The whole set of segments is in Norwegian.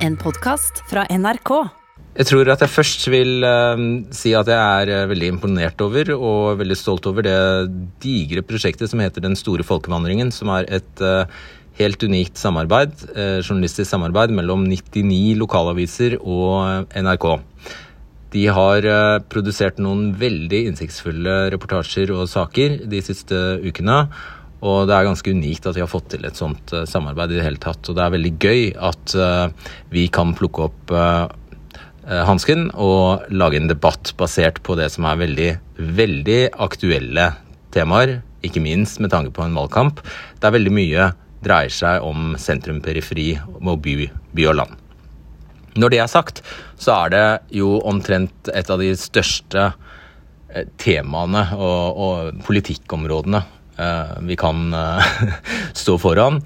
En podkast fra NRK. Jeg tror at jeg først vil uh, si at jeg er eh, veldig imponert over og veldig stolt over det digre prosjektet som heter Den store folkevandringen, som er et uh, helt unikt samarbeid, uh, journalistisk samarbeid mellom 99 lokalaviser og NRK. De har produsert noen veldig innsiktsfulle reportasjer og saker de siste ukene. Og det er ganske unikt at vi har fått til et sånt eh, samarbeid i det hele tatt. Og det er veldig gøy at eh, vi kan plukke opp eh, hansken og lage en debatt basert på det som er veldig, veldig aktuelle temaer. Ikke minst med tanke på en valgkamp. Det er veldig mye dreier seg om sentrum-periferi og by, by og land. Når det er sagt, så er det jo omtrent et av de største temaene og, og politikkområdene vi kan eh, stå foran.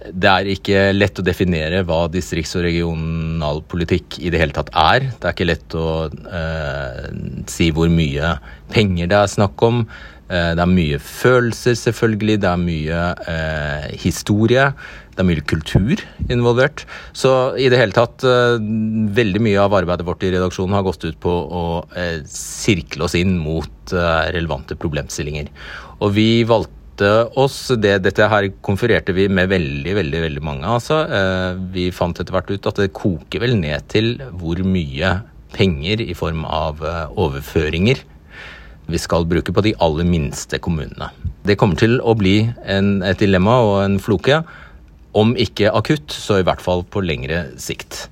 Det er ikke lett å definere hva distrikts- og regionalpolitikk i det hele tatt er. Det er ikke lett å eh, si hvor mye penger det er snakk om. Eh, det er mye følelser, selvfølgelig. Det er mye eh, historie. Det er mye kultur involvert. Så i det hele tatt, eh, veldig mye av arbeidet vårt i redaksjonen har gått ut på å eh, sirkle oss inn mot eh, relevante problemstillinger. Og vi valgte oss det, Dette her konfererte vi med veldig, veldig veldig mange. altså. Eh, vi fant etter hvert ut at det koker vel ned til hvor mye penger i form av eh, overføringer vi skal bruke på de aller minste kommunene. Det kommer til å bli en, et dilemma og en floke. Om ikke akutt, så i hvert fall på lengre sikt.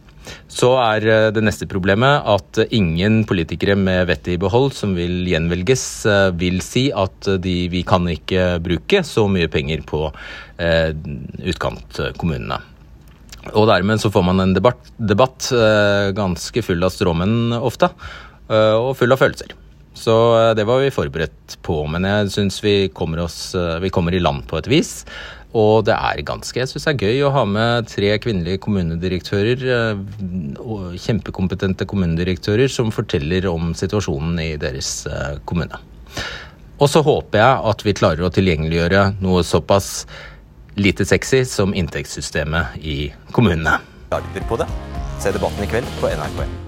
Så er eh, det neste problemet at ingen politikere med vettet i behold som vil gjenvelges, eh, vil si at de, vi kan ikke bruke så mye penger på eh, utkantkommunene. Og dermed så får man en debatt, debatt eh, ganske full av stråmenn ofte, eh, og full av følelser. Så eh, det var vi forberedt på, men jeg syns vi, eh, vi kommer i land på et vis. Og det er ganske jeg synes det er gøy å ha med tre kvinnelige kommunedirektører, eh, kjempekompetente kommunedirektører, som forteller om situasjonen i deres eh, kommune. Og så håper jeg at vi klarer å tilgjengeliggjøre noe såpass lite sexy som inntektssystemet i kommunene. På det. Se debatten i kveld på NRK1.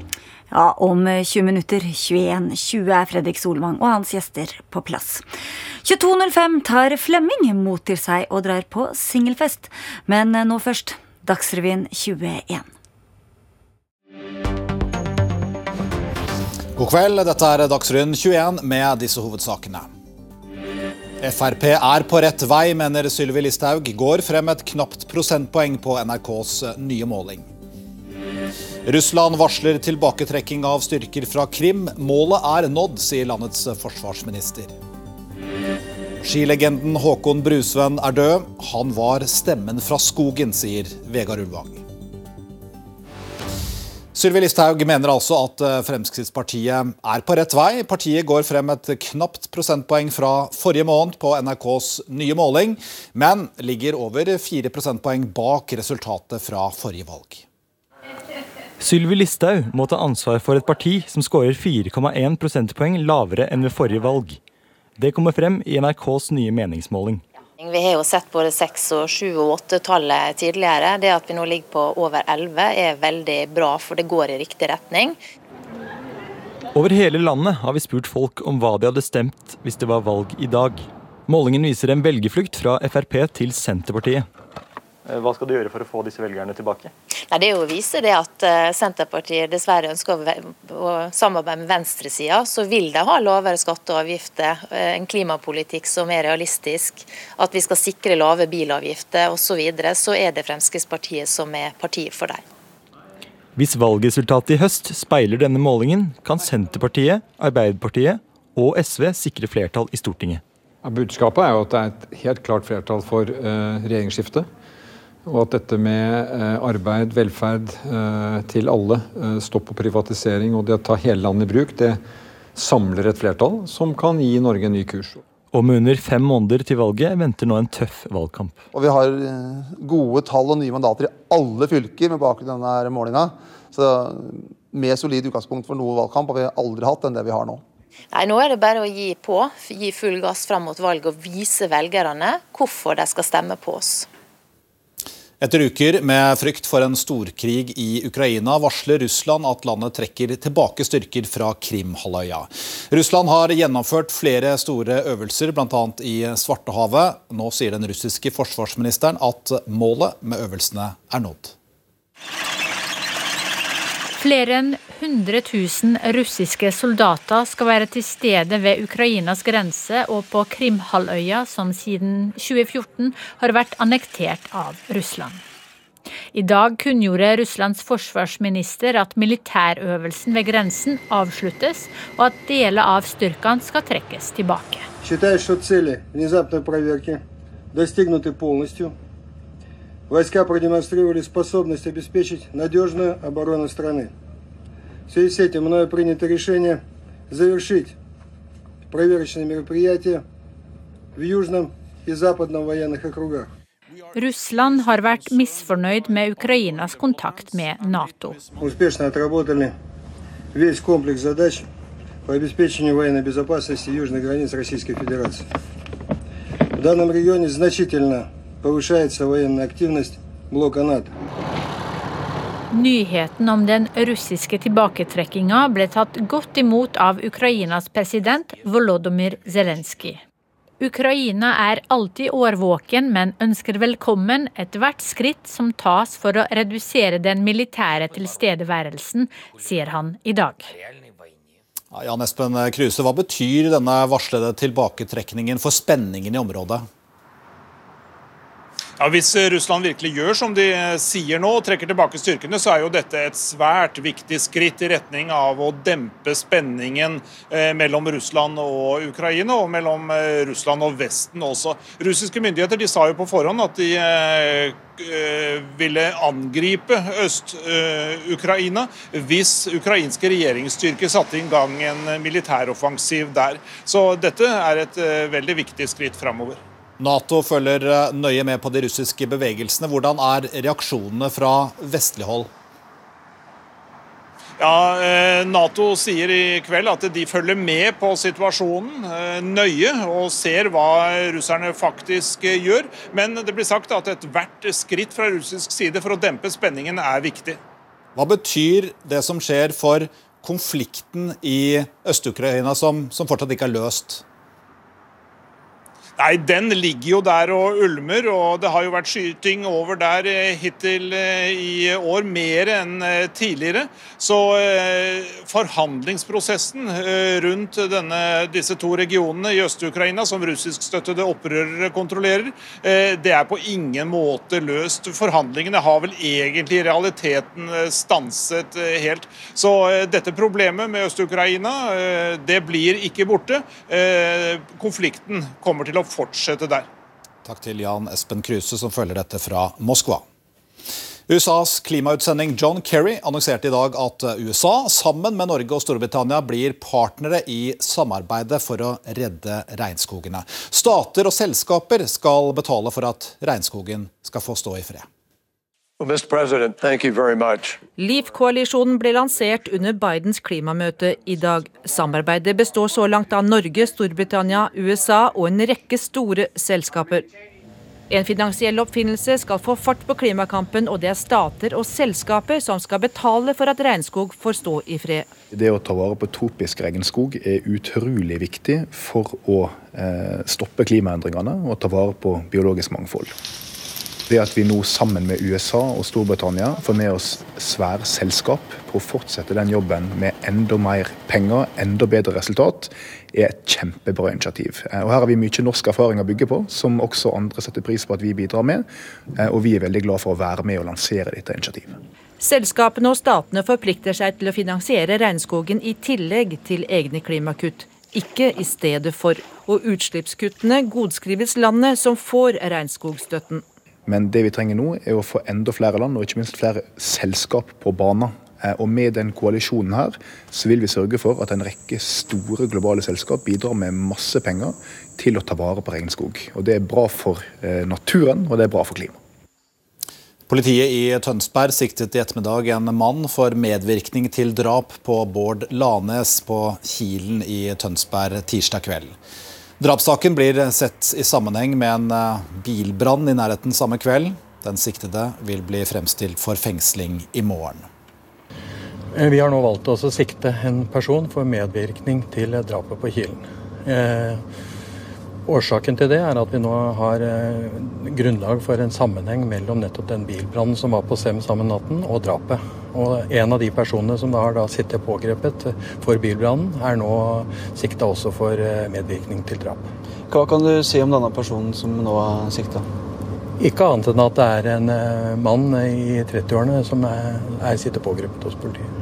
Ja, om 20 minutter, 21.20 er Fredrik Solvang og hans gjester på plass. 22.05 tar Flemming mot til seg og drar på singelfest. Men nå først Dagsrevyen 21. God kveld, dette er Dagsrevyen 21 med disse hovedsakene. Frp er på rett vei, mener Sylvi Listhaug. Går frem et knapt prosentpoeng på NRKs nye måling. Russland varsler tilbaketrekking av styrker fra Krim. Målet er nådd, sier landets forsvarsminister. Skilegenden Håkon Brusveen er død. Han var stemmen fra skogen, sier Vegard Ulvang. Sylvi Listhaug mener altså at eh, Fremskrittspartiet er på rett vei. Partiet går frem et knapt prosentpoeng fra forrige måned på NRKs nye måling, men ligger over fire prosentpoeng bak resultatet fra forrige valg. Sylvi Listhaug må ta ansvar for et parti som skårer 4,1 prosentpoeng lavere enn ved forrige valg. Det kommer frem i NRKs nye meningsmåling. Vi har jo sett både 6-, og 7- og 8-tallet tidligere. Det at vi nå ligger på over elleve er veldig bra, for det går i riktig retning. Over hele landet har vi spurt folk om hva de hadde stemt hvis det var valg i dag. Målingen viser en velgerflukt fra Frp til Senterpartiet. Hva skal du gjøre for å få disse velgerne tilbake? Nei, det er jo å vise det at eh, Senterpartiet dessverre ønsker å, samarbeide med venstresida. Så vil de ha lavere skatter og avgifter, eh, en klimapolitikk som er realistisk, at vi skal sikre lave bilavgifter osv. Så, videre, så er det Fremskrittspartiet som er partiet for dem. Hvis valgresultatet i høst speiler denne målingen, kan Senterpartiet, Arbeiderpartiet og SV sikre flertall i Stortinget. Ja, budskapet er jo at det er et helt klart flertall for eh, regjeringsskifte. Og at dette med eh, arbeid, velferd eh, til alle, eh, stopp på privatisering og det å ta hele landet i bruk, det samler et flertall som kan gi Norge en ny kurs. Og med under fem måneder til valget venter nå en tøff valgkamp. Og vi har gode tall og nye mandater i alle fylker med bakgrunn i denne målinga. Så mer solid utgangspunkt for noe valgkamp har vi aldri hatt enn det vi har nå. Nei, Nå er det bare å gi på, gi full gass fram mot valget og vise velgerne hvorfor de skal stemme på oss. Etter uker med frykt for en storkrig i Ukraina, varsler Russland at landet trekker tilbake styrker fra Krimhalvøya. Russland har gjennomført flere store øvelser, bl.a. i Svartehavet. Nå sier den russiske forsvarsministeren at målet med øvelsene er nådd. Flere enn 100 000 russiske soldater skal være til stede ved Ukrainas grense og på Krimhalvøya, som siden 2014 har vært annektert av Russland. I dag kunngjorde Russlands forsvarsminister at militærøvelsen ved grensen avsluttes, og at deler av styrkene skal trekkes tilbake. Войска продемонстрировали способность обеспечить надежную оборону страны. В связи с этим мною принято решение завершить проверочные мероприятия в Южном и Западном военных округах. Russland har vært misfornøyd med Ukrainas kontakt med Nato. Успешно отработали весь комплекс задач по обеспечению военной безопасности южных границ Российской Федерации. В данном регионе значительно повышается военная активность блока НАТО. Nyheten om den russiske tilbaketrekkinga ble tatt godt imot av Ukrainas president Volodymyr Zelenskyj. Ukraina er alltid årvåken, men ønsker velkommen ethvert skritt som tas for å redusere den militære tilstedeværelsen, sier han i dag. Ja, Jan Espen Kruse, hva betyr denne varslede tilbaketrekningen for spenningen i området? Ja, Hvis Russland virkelig gjør som de sier nå, og trekker tilbake styrkene, så er jo dette et svært viktig skritt i retning av å dempe spenningen eh, mellom Russland og Ukraina, og mellom eh, Russland og Vesten også. Russiske myndigheter de sa jo på forhånd at de eh, ville angripe Øst-Ukraina hvis ukrainske regjeringsstyrker satte i gang en militæroffensiv der. Så dette er et veldig viktig skritt framover. Nato følger eh, nøye med på de russiske bevegelsene. Hvordan er reaksjonene fra vestlig hold? Ja, eh, Nato sier i kveld at de følger med på situasjonen eh, nøye og ser hva russerne faktisk gjør. Men det blir sagt at ethvert skritt fra russisk side for å dempe spenningen er viktig. Hva betyr det som skjer for konflikten i Øst-Ukraina, som, som fortsatt ikke er løst? Nei, Den ligger jo der og ulmer, og det har jo vært skyting over der eh, hittil eh, i år, mer enn eh, tidligere. Så forhandlingsprosessen rundt denne, disse to regionene i Øst-Ukraina, som russiskstøttede opprørere kontrollerer, det er på ingen måte løst. Forhandlingene har vel egentlig i realiteten stanset helt. Så dette problemet med Øst-Ukraina, det blir ikke borte. Konflikten kommer til å fortsette der. Takk til Jan Espen Kruse, som følger dette fra Moskva. USAs klimautsending John Kerry annonserte i dag at USA, sammen med Norge og Storbritannia, blir partnere i samarbeidet for å redde regnskogene. Stater og selskaper skal betale for at regnskogen skal få stå i fred. Leaf-koalisjonen ble lansert under Bidens klimamøte i dag. Samarbeidet består så langt av Norge, Storbritannia, USA og en rekke store selskaper. En finansiell oppfinnelse skal få fart på klimakampen, og det er stater og selskaper som skal betale for at regnskog får stå i fred. Det å ta vare på tropisk regnskog er utrolig viktig for å eh, stoppe klimaendringene og ta vare på biologisk mangfold. Det at vi nå sammen med USA og Storbritannia får med oss svære selskap på å fortsette den jobben med enda mer penger, enda bedre resultat, er et kjempebra initiativ. Eh, og Her har vi mye norsk erfaring å bygge på, som også andre setter pris på at vi bidrar med. Eh, og vi er veldig glad for å være med og lansere dette initiativet. Selskapene og statene forplikter seg til å finansiere regnskogen i tillegg til egne klimakutt ikke i stedet for. Og utslippskuttene godskrives landet som får regnskogstøtten. Men det vi trenger nå, er å få enda flere land, og ikke minst flere selskap på banen. Eh, og med den koalisjonen her, så vil vi sørge for at en rekke store globale selskap bidrar med masse penger til å ta vare på regnskog. Og det er bra for eh, naturen, og det er bra for klimaet. Politiet i Tønsberg siktet i ettermiddag en mann for medvirkning til drap på Bård Lanes på Kilen i Tønsberg tirsdag kveld. Drapssaken blir sett i sammenheng med en eh, bilbrann i nærheten samme kveld. Den siktede vil bli fremstilt for fengsling i morgen. Vi har nå valgt å sikte en person for medvirkning til drapet på Kilen. Eh, årsaken til det er at vi nå har eh, grunnlag for en sammenheng mellom nettopp den bilbrannen som var på Sem samme natten, og drapet. Og En av de personene som da har da sittet pågrepet for bilbrannen, er nå sikta også for eh, medvirkning til drap. Hva kan du si om denne personen som nå er sikta? Ikke annet enn at det er en eh, mann i 30-årene som er, er sitter pågrepet hos politiet.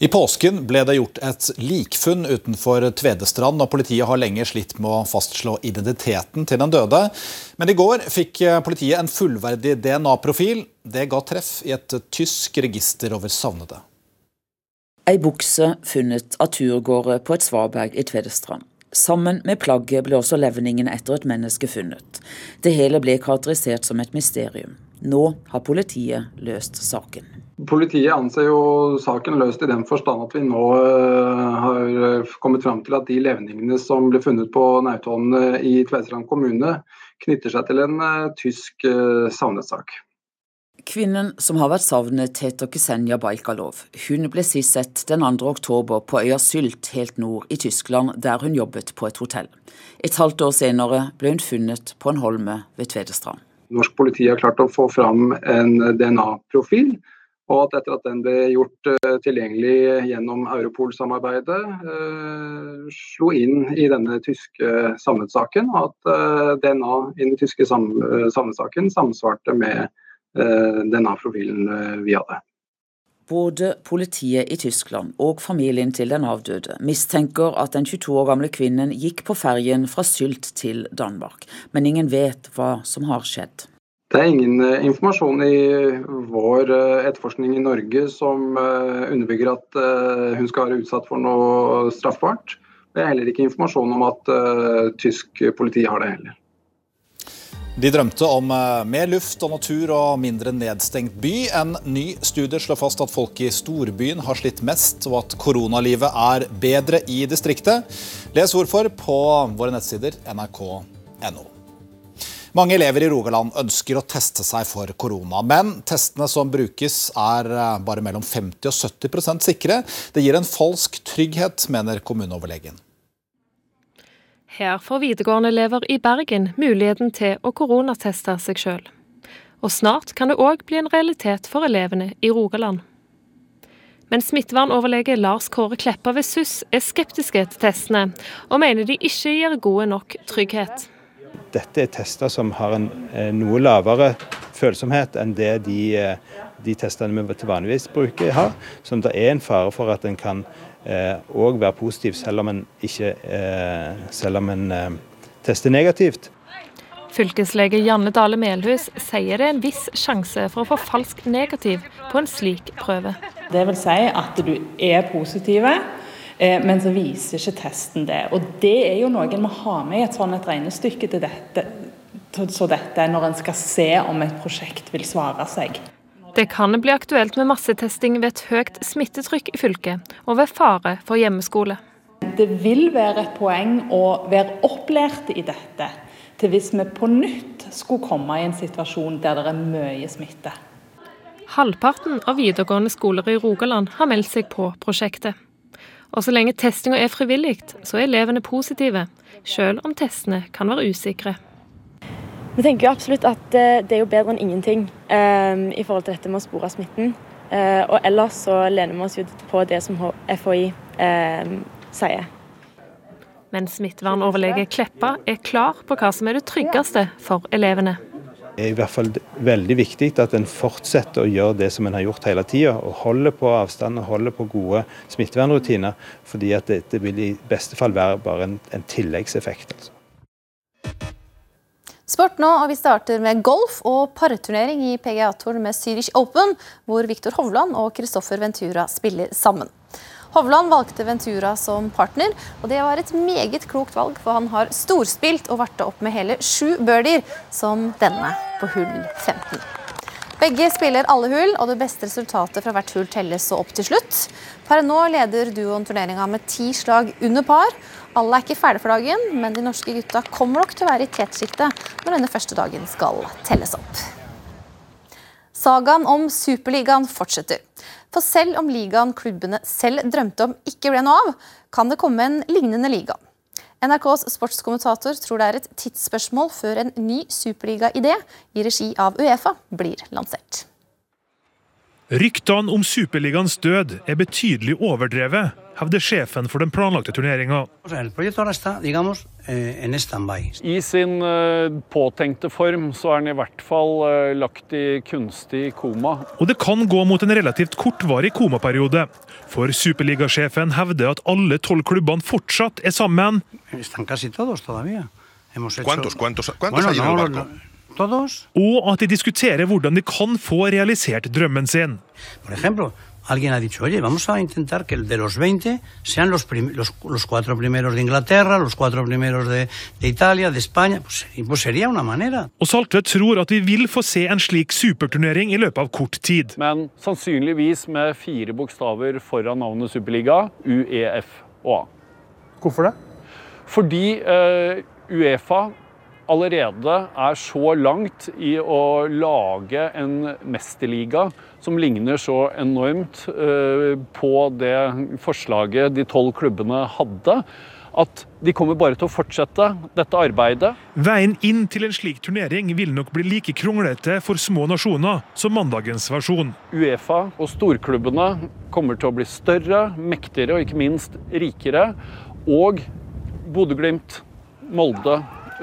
I påsken ble det gjort et likfunn utenfor Tvedestrand, og politiet har lenge slitt med å fastslå identiteten til den døde. Men i går fikk politiet en fullverdig DNA-profil. Det ga treff i et tysk register over savnede. Ei bukse funnet av turgåere på et svaberg i Tvedestrand. Sammen med plagget ble også levningen etter et menneske funnet. Det hele ble karakterisert som et mysterium. Nå har politiet løst saken. Politiet anser jo saken løst i den forstand at vi nå uh, har kommet fram til at de levningene som ble funnet på Nautholm i Tvedestrand kommune, knytter seg til en tysk savnet-sak. Kvinnen som har vært savnet, heter Ksenia Baikalov. Hun ble sist sett den 2. oktober på øya Sylt helt nord i Tyskland, der hun jobbet på et hotell. Et halvt år senere ble hun funnet på en holme ved Tvedestrand. Norsk politi har klart å få fram en DNA-profil og at etter at den ble gjort uh, tilgjengelig gjennom Europol-samarbeidet, uh, slo inn i denne tyske samlet saken, og at uh, DNA i den tyske sam savnet-saken samsvarte med DNA-profilen vi hadde. Både politiet i Tyskland og familien til den avdøde mistenker at den 22 år gamle kvinnen gikk på ferjen fra Sylt til Danmark, men ingen vet hva som har skjedd. Det er ingen uh, informasjon i vår uh, etterforskning i Norge som underbygger at hun skal være utsatt for noe straffbart. Det er heller ikke informasjon om at tysk politi har det heller. De drømte om mer luft og natur og mindre nedstengt by. En ny studie slår fast at folk i storbyen har slitt mest, og at koronalivet er bedre i distriktet. Les hvorfor på våre nettsider nrk.no. Mange elever i Rogaland ønsker å teste seg for korona, men testene som brukes er eh, bare mellom 50 og 70% sikre. Det gir en falsk trygghet, mener kommuneoverlegen. Her får videregående-elever i Bergen muligheten til å koronateste seg sjøl. Og snart kan det òg bli en realitet for elevene i Rogaland. Men smittevernoverlege Lars Kåre Kleppa ved SUS er skeptiske til testene, og mener de ikke gir gode nok trygghet dette er tester som har en eh, noe lavere følsomhet enn det de, eh, de testene vi til vanligvis bruker har. Så det er en fare for at en kan òg eh, være positiv selv om en, ikke, eh, selv om en eh, tester negativt. Fylkeslege Janne Dale Melhus sier det er en viss sjanse for å få falsk negativ på en slik prøve. Det vil si at du er positive, men så viser ikke testen det. Og det er jo noe en må ha med i et sånt et regnestykke til dette, så dette, når en skal se om et prosjekt vil svare seg. Det kan bli aktuelt med massetesting ved et høyt smittetrykk i fylket, og ved fare for hjemmeskole. Det vil være et poeng å være opplært i dette, til hvis vi på nytt skulle komme i en situasjon der det er mye smitte. Halvparten av videregående skoler i Rogaland har meldt seg på prosjektet. Og så lenge testinga er frivillig, så er elevene positive, selv om testene kan være usikre. Vi tenker jo absolutt at eh, det er jo bedre enn ingenting um, i forhold til dette med å spore smitten. Uh, og ellers så lener vi oss jo på det som FHI um, sier. Men smittevernoverlege Kleppa er klar på hva som er det tryggeste for elevene er i hvert fall veldig viktig at en fortsetter å gjøre det som en har gjort hele tida. Og holder på avstand og holder på gode smittevernrutiner. fordi at dette vil i beste fall være bare en, en tilleggseffekt. Altså. Sport nå, og vi starter med golf og parturnering i PGA-touren med Zürich Open, hvor Viktor Hovland og Christoffer Ventura spiller sammen. Hovland valgte Ventura som partner, og det var et meget klokt valg, for han har storspilt og vært opp med hele sju birdier, som denne på hull 15. Begge spiller alle hull, og det beste resultatet fra hvert hull telles så opp til slutt. Per nå leder duoen turneringa med ti slag under par. Alle er ikke ferdig for dagen, men de norske gutta kommer nok til å være i tetsjiktet når denne første dagen skal telles opp. Sagaen om Superligaen fortsetter. For selv om ligaen klubbene selv drømte om ikke ble noe av, kan det komme en lignende liga. NRKs sportskommentator tror det er et tidsspørsmål før en ny superliga-idé i regi av Uefa blir lansert. Ryktene om Superligaens død er betydelig overdrevet, hevder sjefen for den planlagte turneringa. Eh, I sin uh, påtenkte form så er den i hvert fall uh, lagt i kunstig koma. Og det kan gå mot en relativt kortvarig komaperiode. For superligasjefen hevder at alle tolv klubbene fortsatt er sammen. Quantos, quantos, quantos bueno, no, Todos. Og at de diskuterer hvordan de kan få realisert drømmen sin. For eksempel, alguien ha dicho, oye, vamos a intentar que de los 20 sean los, los, los cuatro primeros de Inglaterra, los cuatro primeros de, de Italia, de España. Pues, pues, sería una manera. Og Saltvedt tror at vi vil få se en slik superturnering i løpet av kort tid. Men sannsynligvis med fire bokstaver foran navnet Superliga, UEF og A. Hvorfor det? Fordi uh, Uefa allerede er så langt i å lage en mesterliga som ligner så enormt eh, på det forslaget de tolv klubbene hadde, at de kommer bare til å fortsette dette arbeidet. Veien inn til en slik turnering vil nok bli like kronglete for små nasjoner som mandagens versjon. Uefa og storklubbene kommer til å bli større, mektigere og ikke minst rikere. Og Bodø-Glimt, Molde,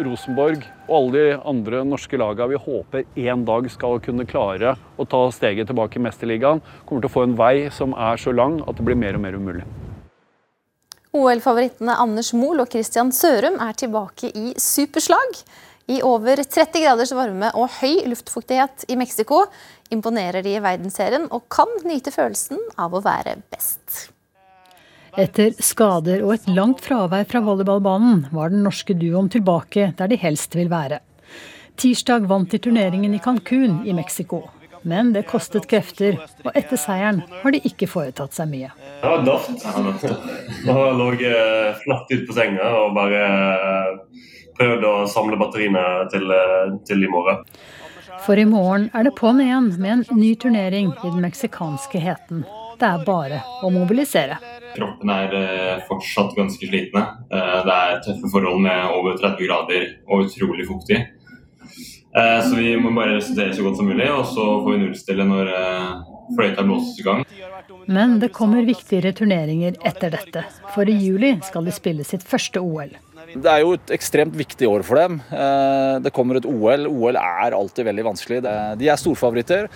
Rosenborg og alle de andre norske lagene vi håper en dag skal kunne klare å ta steget tilbake i Mesterligaen, kommer til å få en vei som er så lang at det blir mer og mer umulig. OL-favorittene Anders Mohl og Christian Sørum er tilbake i superslag. I over 30 graders varme og høy luftfuktighet i Mexico imponerer de i verdensserien og kan nyte følelsen av å være best. Etter skader og et langt fravær fra volleyballbanen var den norske duoen tilbake der de helst vil være. Tirsdag vant de turneringen i Cancún i Mexico. Men det kostet krefter, og etter seieren har de ikke foretatt seg mye. Det var daft. Jeg lå flatt ut på senga og bare prøvde å samle batteriene til, til i morgen. For i morgen er det på'n igjen med en ny turnering i den meksikanske heten. Det er bare å mobilisere. Kroppen er eh, fortsatt ganske slitne. Eh, det er tøffe forhold med over 30 grader og utrolig fuktig. Eh, så vi må bare resultere så godt som mulig, og så får vi nullstille når fløyta blåses i gang. Men det kommer viktigere turneringer etter dette. For i juli skal de spille sitt første OL. Det er jo et ekstremt viktig år for dem. Det kommer et OL. OL er alltid veldig vanskelig. De er storfavoritter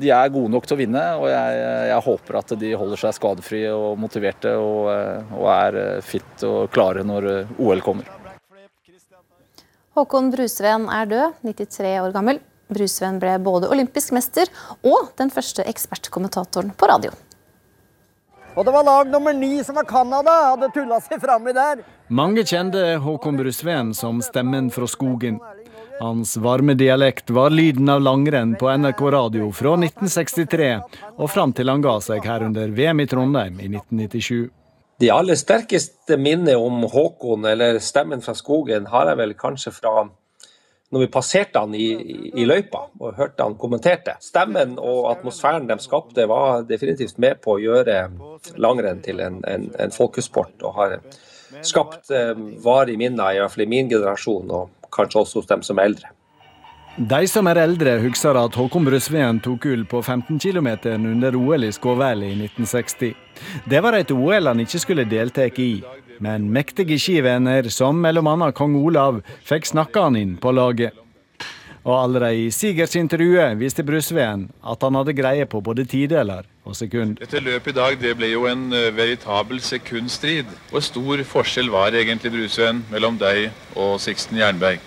de er gode nok til å vinne, og jeg, jeg håper at de holder seg skadefrie og motiverte og, og er fit og klare når OL kommer. Håkon Brusveen er død, 93 år gammel. Brusveen ble både olympisk mester og den første ekspertkommentatoren på radio. Og det var lag nummer ni, som var Canada, hadde tulla seg framme der. Mange kjente Håkon Brusveen som stemmen fra skogen. Hans varme dialekt var lyden av langrenn på NRK radio fra 1963 og fram til han ga seg her under VM i Trondheim i 1997. De aller sterkeste minnene om Håkon, eller stemmen fra skogen, har jeg vel kanskje fra når vi passerte han i, i, løypa og hørte han kommenterte. Stemmen og atmosfæren de skapte, var definitivt med på å gjøre langrenn til en, en, en folkesport. og har skapt eh, varige minner, i hvert fall i min generasjon. og kanskje også hos dem som er eldre. De som er eldre, husker at Håkon Brusveen tok gull på 15 km under OL i Skåvel i 1960. Det var et OL han ikke skulle delta i, men mektige skivenner som bl.a. kong Olav fikk snakka han inn på laget. Og allerede i Sigers-intervjuet viste Brusveen at han hadde greie på både tideler og sekund. Dette løpet i dag det ble jo en uh, veritabel sekundstrid. Hvor stor forskjell var egentlig, Brusveen, mellom deg og Sixten Jernberg?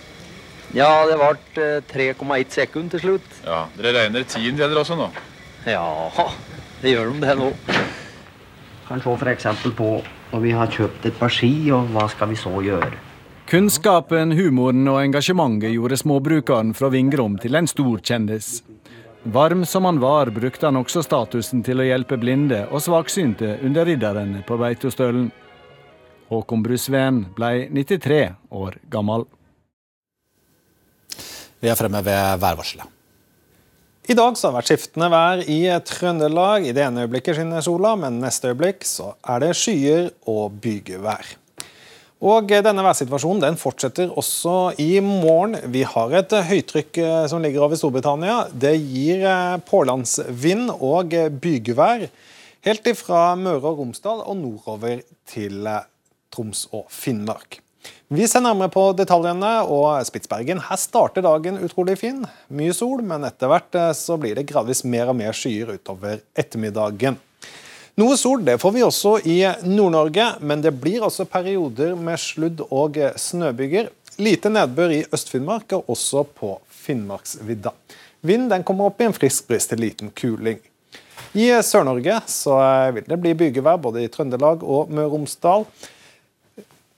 Ja, det ble uh, 3,1 sekund til slutt. Ja, Dere regner tiendedeler også nå? Ja, det gjør de det nå. Kan se f.eks. på når vi har kjøpt et par ski, og hva skal vi så gjøre? Kunnskapen, humoren og engasjementet gjorde småbrukeren fra Vingrom til en stor kjendis. Varm som han var, brukte han også statusen til å hjelpe blinde og svaksynte under ridderne på Beitostølen. Håkon Brusveen ble 93 år gammel. Vi er fremme ved værvarselet. I dag så har det vært skiftende vær i Trøndelag. I det ene øyeblikket skinner sola, men neste øyeblikk så er det skyer og bygevær. Og Denne værsituasjonen den fortsetter også i morgen. Vi har et høytrykk eh, som ligger over Storbritannia. Det gir eh, pålandsvind og bygevær helt ifra Møre og Romsdal og nordover til eh, Troms og Finnmark. Vi ser nærmere på detaljene, og Spitsbergen. Her starter dagen utrolig fin. Mye sol, men etter hvert så blir det gradvis mer og mer skyer utover ettermiddagen. Noe sol det får vi også i Nord-Norge, men det blir også perioder med sludd- og snøbyger. Lite nedbør i Øst-Finnmark og også på Finnmarksvidda. Vinden kommer opp i en frisk bris til liten kuling. I Sør-Norge vil det bli bygevær både i Trøndelag og Møre og Romsdal.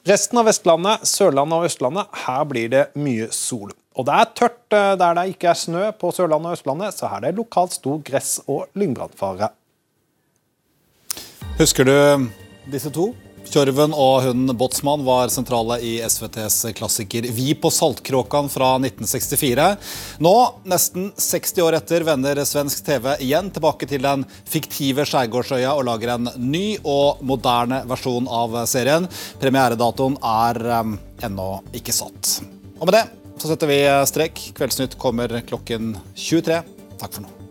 Resten av Vestlandet, Sørlandet og Østlandet, her blir det mye sol. Og det er tørt eh, der det ikke er snø på Sørlandet og Østlandet, så her er det lokalt stor gress- og lyngbrannfare. Husker du disse to? Tjorven og hunden Båtsmann var sentrale i SVTs klassiker Vi på Saltkråkan fra 1964. Nå, nesten 60 år etter, vender svensk TV igjen tilbake til den fiktive Skjærgårdsøya og lager en ny og moderne versjon av serien. Premieredatoen er um, ennå ikke satt. Og med det så setter vi strek. Kveldsnytt kommer klokken 23. Takk for nå.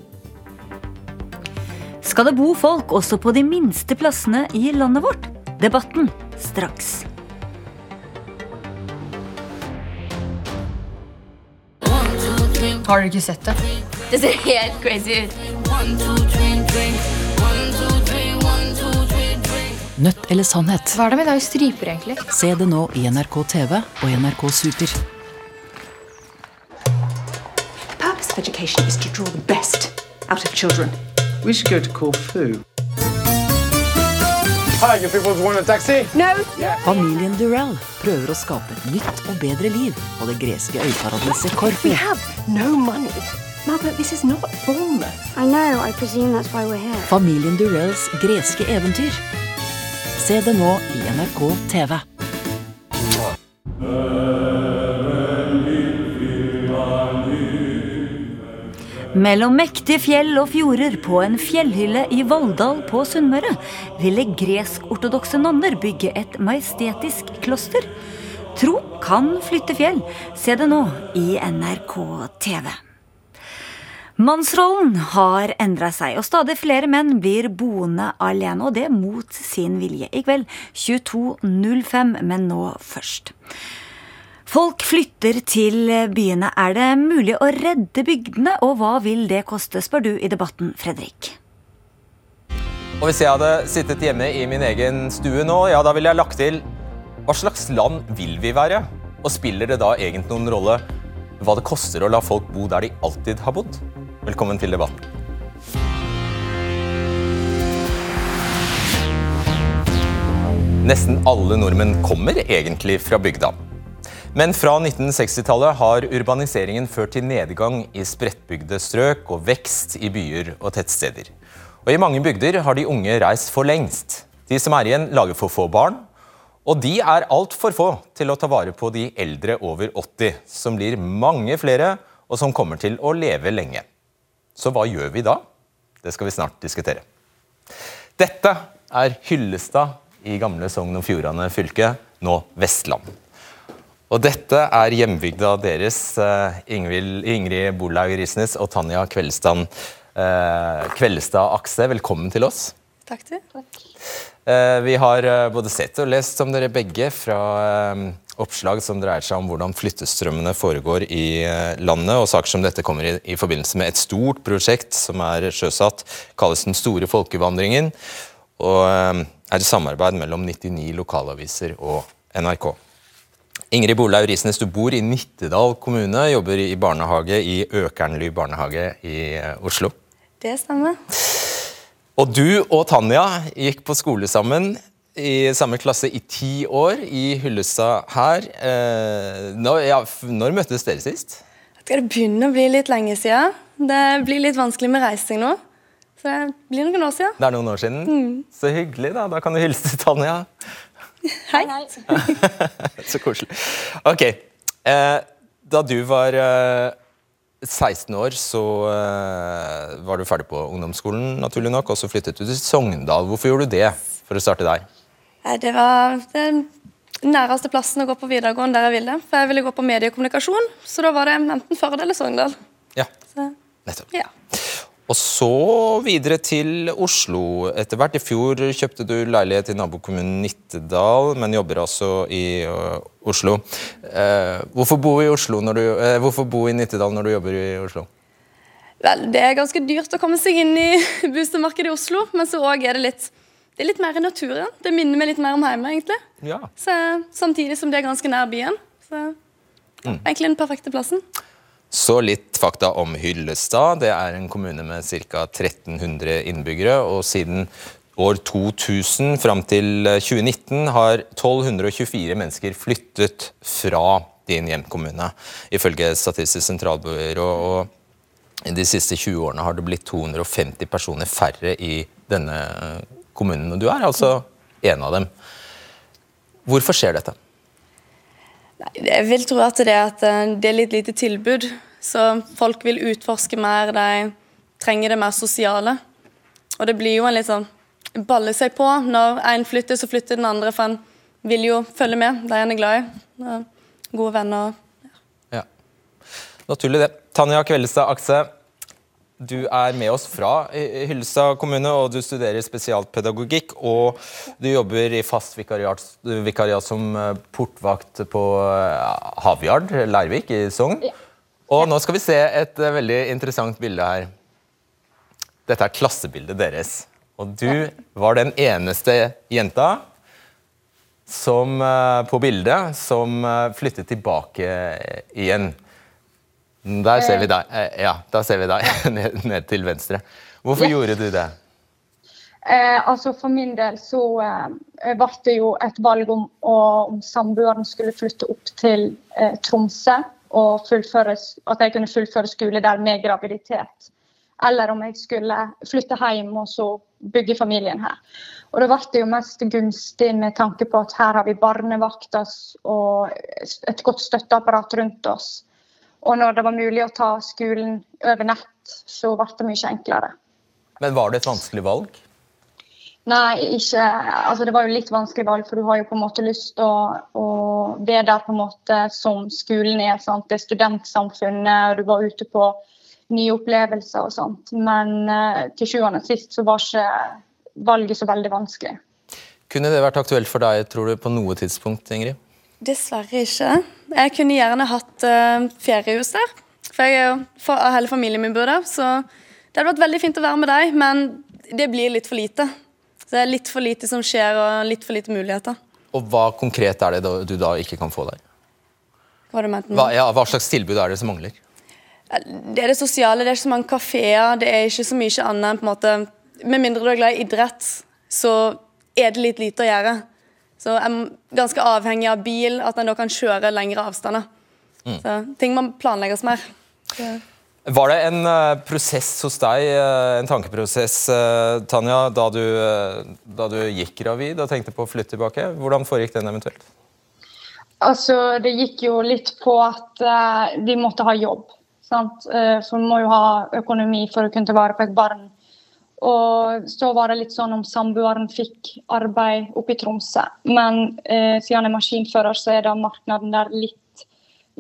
Skal det bo folk også på de minste plassene i landet vårt? Debatten straks. Har du ikke sett det? Det ser helt crazy ut. Nødt eller sannhet? Hva er det med deg striper, egentlig? Se det nå i NRK TV og NRK Super. purpose of education is to draw the best out of children. We should go to Corfu. Hi, you people want a taxi? No. Familien Durell prøver å skape et nytt og bedre liv på det greske øyparadiset We Korfu. have no money. Mother, this is not Bournemouth. I know, I presume that's why we're here. Familien Durells greske eventyr. Se det nå i NRK TV. Mellom mektige fjell og fjorder på en fjellhylle i Valldal på Sunnmøre ville gresk-ortodokse nonner bygge et majestetisk kloster. Tro kan flytte fjell. Se det nå i NRK TV. Mannsrollen har endra seg, og stadig flere menn blir boende alene, og det mot sin vilje. I kveld 22.05, men nå først. Folk flytter til byene. Er det mulig å redde bygdene, og hva vil det koste, spør du i debatten, Fredrik. Og hvis jeg hadde sittet hjemme i min egen stue nå, ja, da ville jeg lagt til hva slags land vil vi være? Og spiller det da egentlig noen rolle hva det koster å la folk bo der de alltid har bodd? Velkommen til debatten. Nesten alle nordmenn kommer egentlig fra bygda. Men fra 1960-tallet har urbaniseringen ført til nedgang i spredtbygde strøk og vekst i byer og tettsteder. Og I mange bygder har de unge reist for lengst. De som er igjen, lager for få barn. Og de er altfor få til å ta vare på de eldre over 80, som blir mange flere, og som kommer til å leve lenge. Så hva gjør vi da? Det skal vi snart diskutere. Dette er Hyllestad i gamle Sogn og Fjordane fylke, nå Vestland. Og dette er hjembygda deres, eh, Ingvild, Ingrid Bolaug Risnes og Tanja Kveldstad, eh, Kveldstad Akse. Velkommen til oss. Takk til. Eh, Vi har eh, både sett og lest om dere begge fra eh, oppslag som dreier seg om hvordan flyttestrømmene foregår i eh, landet. og Saker som dette kommer i, i forbindelse med et stort prosjekt som er sjøsatt. kalles Den store folkevandringen. og eh, er i samarbeid mellom 99 lokalaviser og NRK. Ingrid Bolaug Risnes, du bor i Nittedal kommune, jobber i barnehage i Økernly barnehage i eh, Oslo. Det stemmer. Og du og Tanja gikk på skole sammen i samme klasse i ti år i Hyllestad her. Eh, når, ja, når møttes dere sist? Det begynne å bli litt lenge siden? Det blir litt vanskelig med reising nå. Så det blir noen år siden. Det er noen år siden. Mm. Så hyggelig, da. Da kan du hilse til Tanja. Hei. Så koselig. Ok. Eh, da du var eh, 16 år, så eh, var du ferdig på ungdomsskolen, naturlig nok, og så flyttet du til Sogndal. Hvorfor gjorde du det, for å starte der? Det var den næreste plassen å gå på videregående der jeg ville. For jeg ville gå på mediekommunikasjon, så da var det enten Førde eller Sogndal. Ja. Så, Nettopp. ja. Og så videre til Oslo. Etter hvert i fjor kjøpte du leilighet i nabokommunen Nittedal, men jobber altså i uh, Oslo. Uh, hvorfor, bo i Oslo når du, uh, hvorfor bo i Nittedal når du jobber i Oslo? Vel, det er ganske dyrt å komme seg inn i boligmarkedet i Oslo, men så òg er det litt det er litt mer i naturen. Det minner meg litt mer om hjemme, egentlig. Ja. Så, samtidig som det er ganske nær byen. Så Mm. egentlig den perfekte plassen. Så litt fakta om Hyllestad. Det er en kommune med ca. 1300 innbyggere. Og siden år 2000 fram til 2019 har 1224 mennesker flyttet fra din hjemkommune, ifølge Statistisk sentralbyrå. Og de siste 20 årene har det blitt 250 personer færre i denne kommunen. Og du er altså en av dem. Hvorfor skjer dette? Jeg vil tro at det at eh, det er litt lite tilbud. Så folk vil utforske mer, de trenger det mer sosiale. Og det blir jo en litt sånn balle seg på. Når en flytter, så flytter den andre, for en vil jo følge med de en er glad i. Ja, Gode venner. Naturlig det. Tanja Kveldestad Akse, du er med oss fra Hylsa kommune, og du studerer spesialpedagogikk. Og du jobber i fast vikariat, vikariat som eh, portvakt på eh, Havyard, Lærvik i Sogn. Og nå skal vi se et eh, veldig interessant bilde her. Dette er klassebildet deres. Og du var den eneste jenta som, eh, på bildet som eh, flyttet tilbake eh, igjen. Der ser vi deg. Eh, Ja, da ser vi deg ned, ned til venstre. Hvorfor yes. gjorde du det? Eh, altså For min del så eh, ble det jo et valg om om samboeren skulle flytte opp til eh, Tromsø og at jeg kunne fullføre skole der med graviditet. Eller om jeg skulle flytte hjem og så bygge familien her. Og Da ble det jo mest gunstig med tanke på at her har vi barnevakter og et godt støtteapparat rundt oss. Og når det var mulig å ta skolen over nett, så ble det mye enklere. Men var det et vanskelig valg? Nei, ikke Altså, det var jo litt vanskelig valg, for du har jo på en måte lyst til å, å være der på en måte som skolen er. sant? Det er studentsamfunnet, og du var ute på nye opplevelser og sånt. Men eh, til sjuende og sist så var ikke valget så veldig vanskelig. Kunne det vært aktuelt for deg tror du, på noe tidspunkt, Ingrid? Dessverre ikke. Jeg kunne gjerne hatt uh, feriehus der. For jeg er jo, for, hele familien min bor der, så det hadde vært veldig fint å være med deg, men det blir litt for lite. Så det er litt for lite som skjer, og litt for lite muligheter. Og hva konkret er det da, du da ikke kan få der? Hva? Hva, ja, hva slags tilbud er det som mangler? Det er det sosiale, det er ikke så mange kafeer, det er ikke så mye annet enn på en måte Med mindre du er glad i idrett, så er det litt lite å gjøre. Så jeg er ganske avhengig av bil, at en da kan kjøre lengre avstander. Mm. Så ting må planlegges mer. Så. Var det en uh, prosess hos deg, uh, en tankeprosess, uh, Tanja, da du, da du gikk gravid og tenkte på å flytte tilbake? Hvordan foregikk den eventuelt? Altså, det gikk jo litt på at vi måtte ha jobb. Sant? Eh, for vi må jo ha økonomi for å kunne ta vare på et barn. Og så var det litt sånn om samboeren fikk arbeid oppe i Tromsø. Men eh, siden han er maskinfører, så er da markedet der litt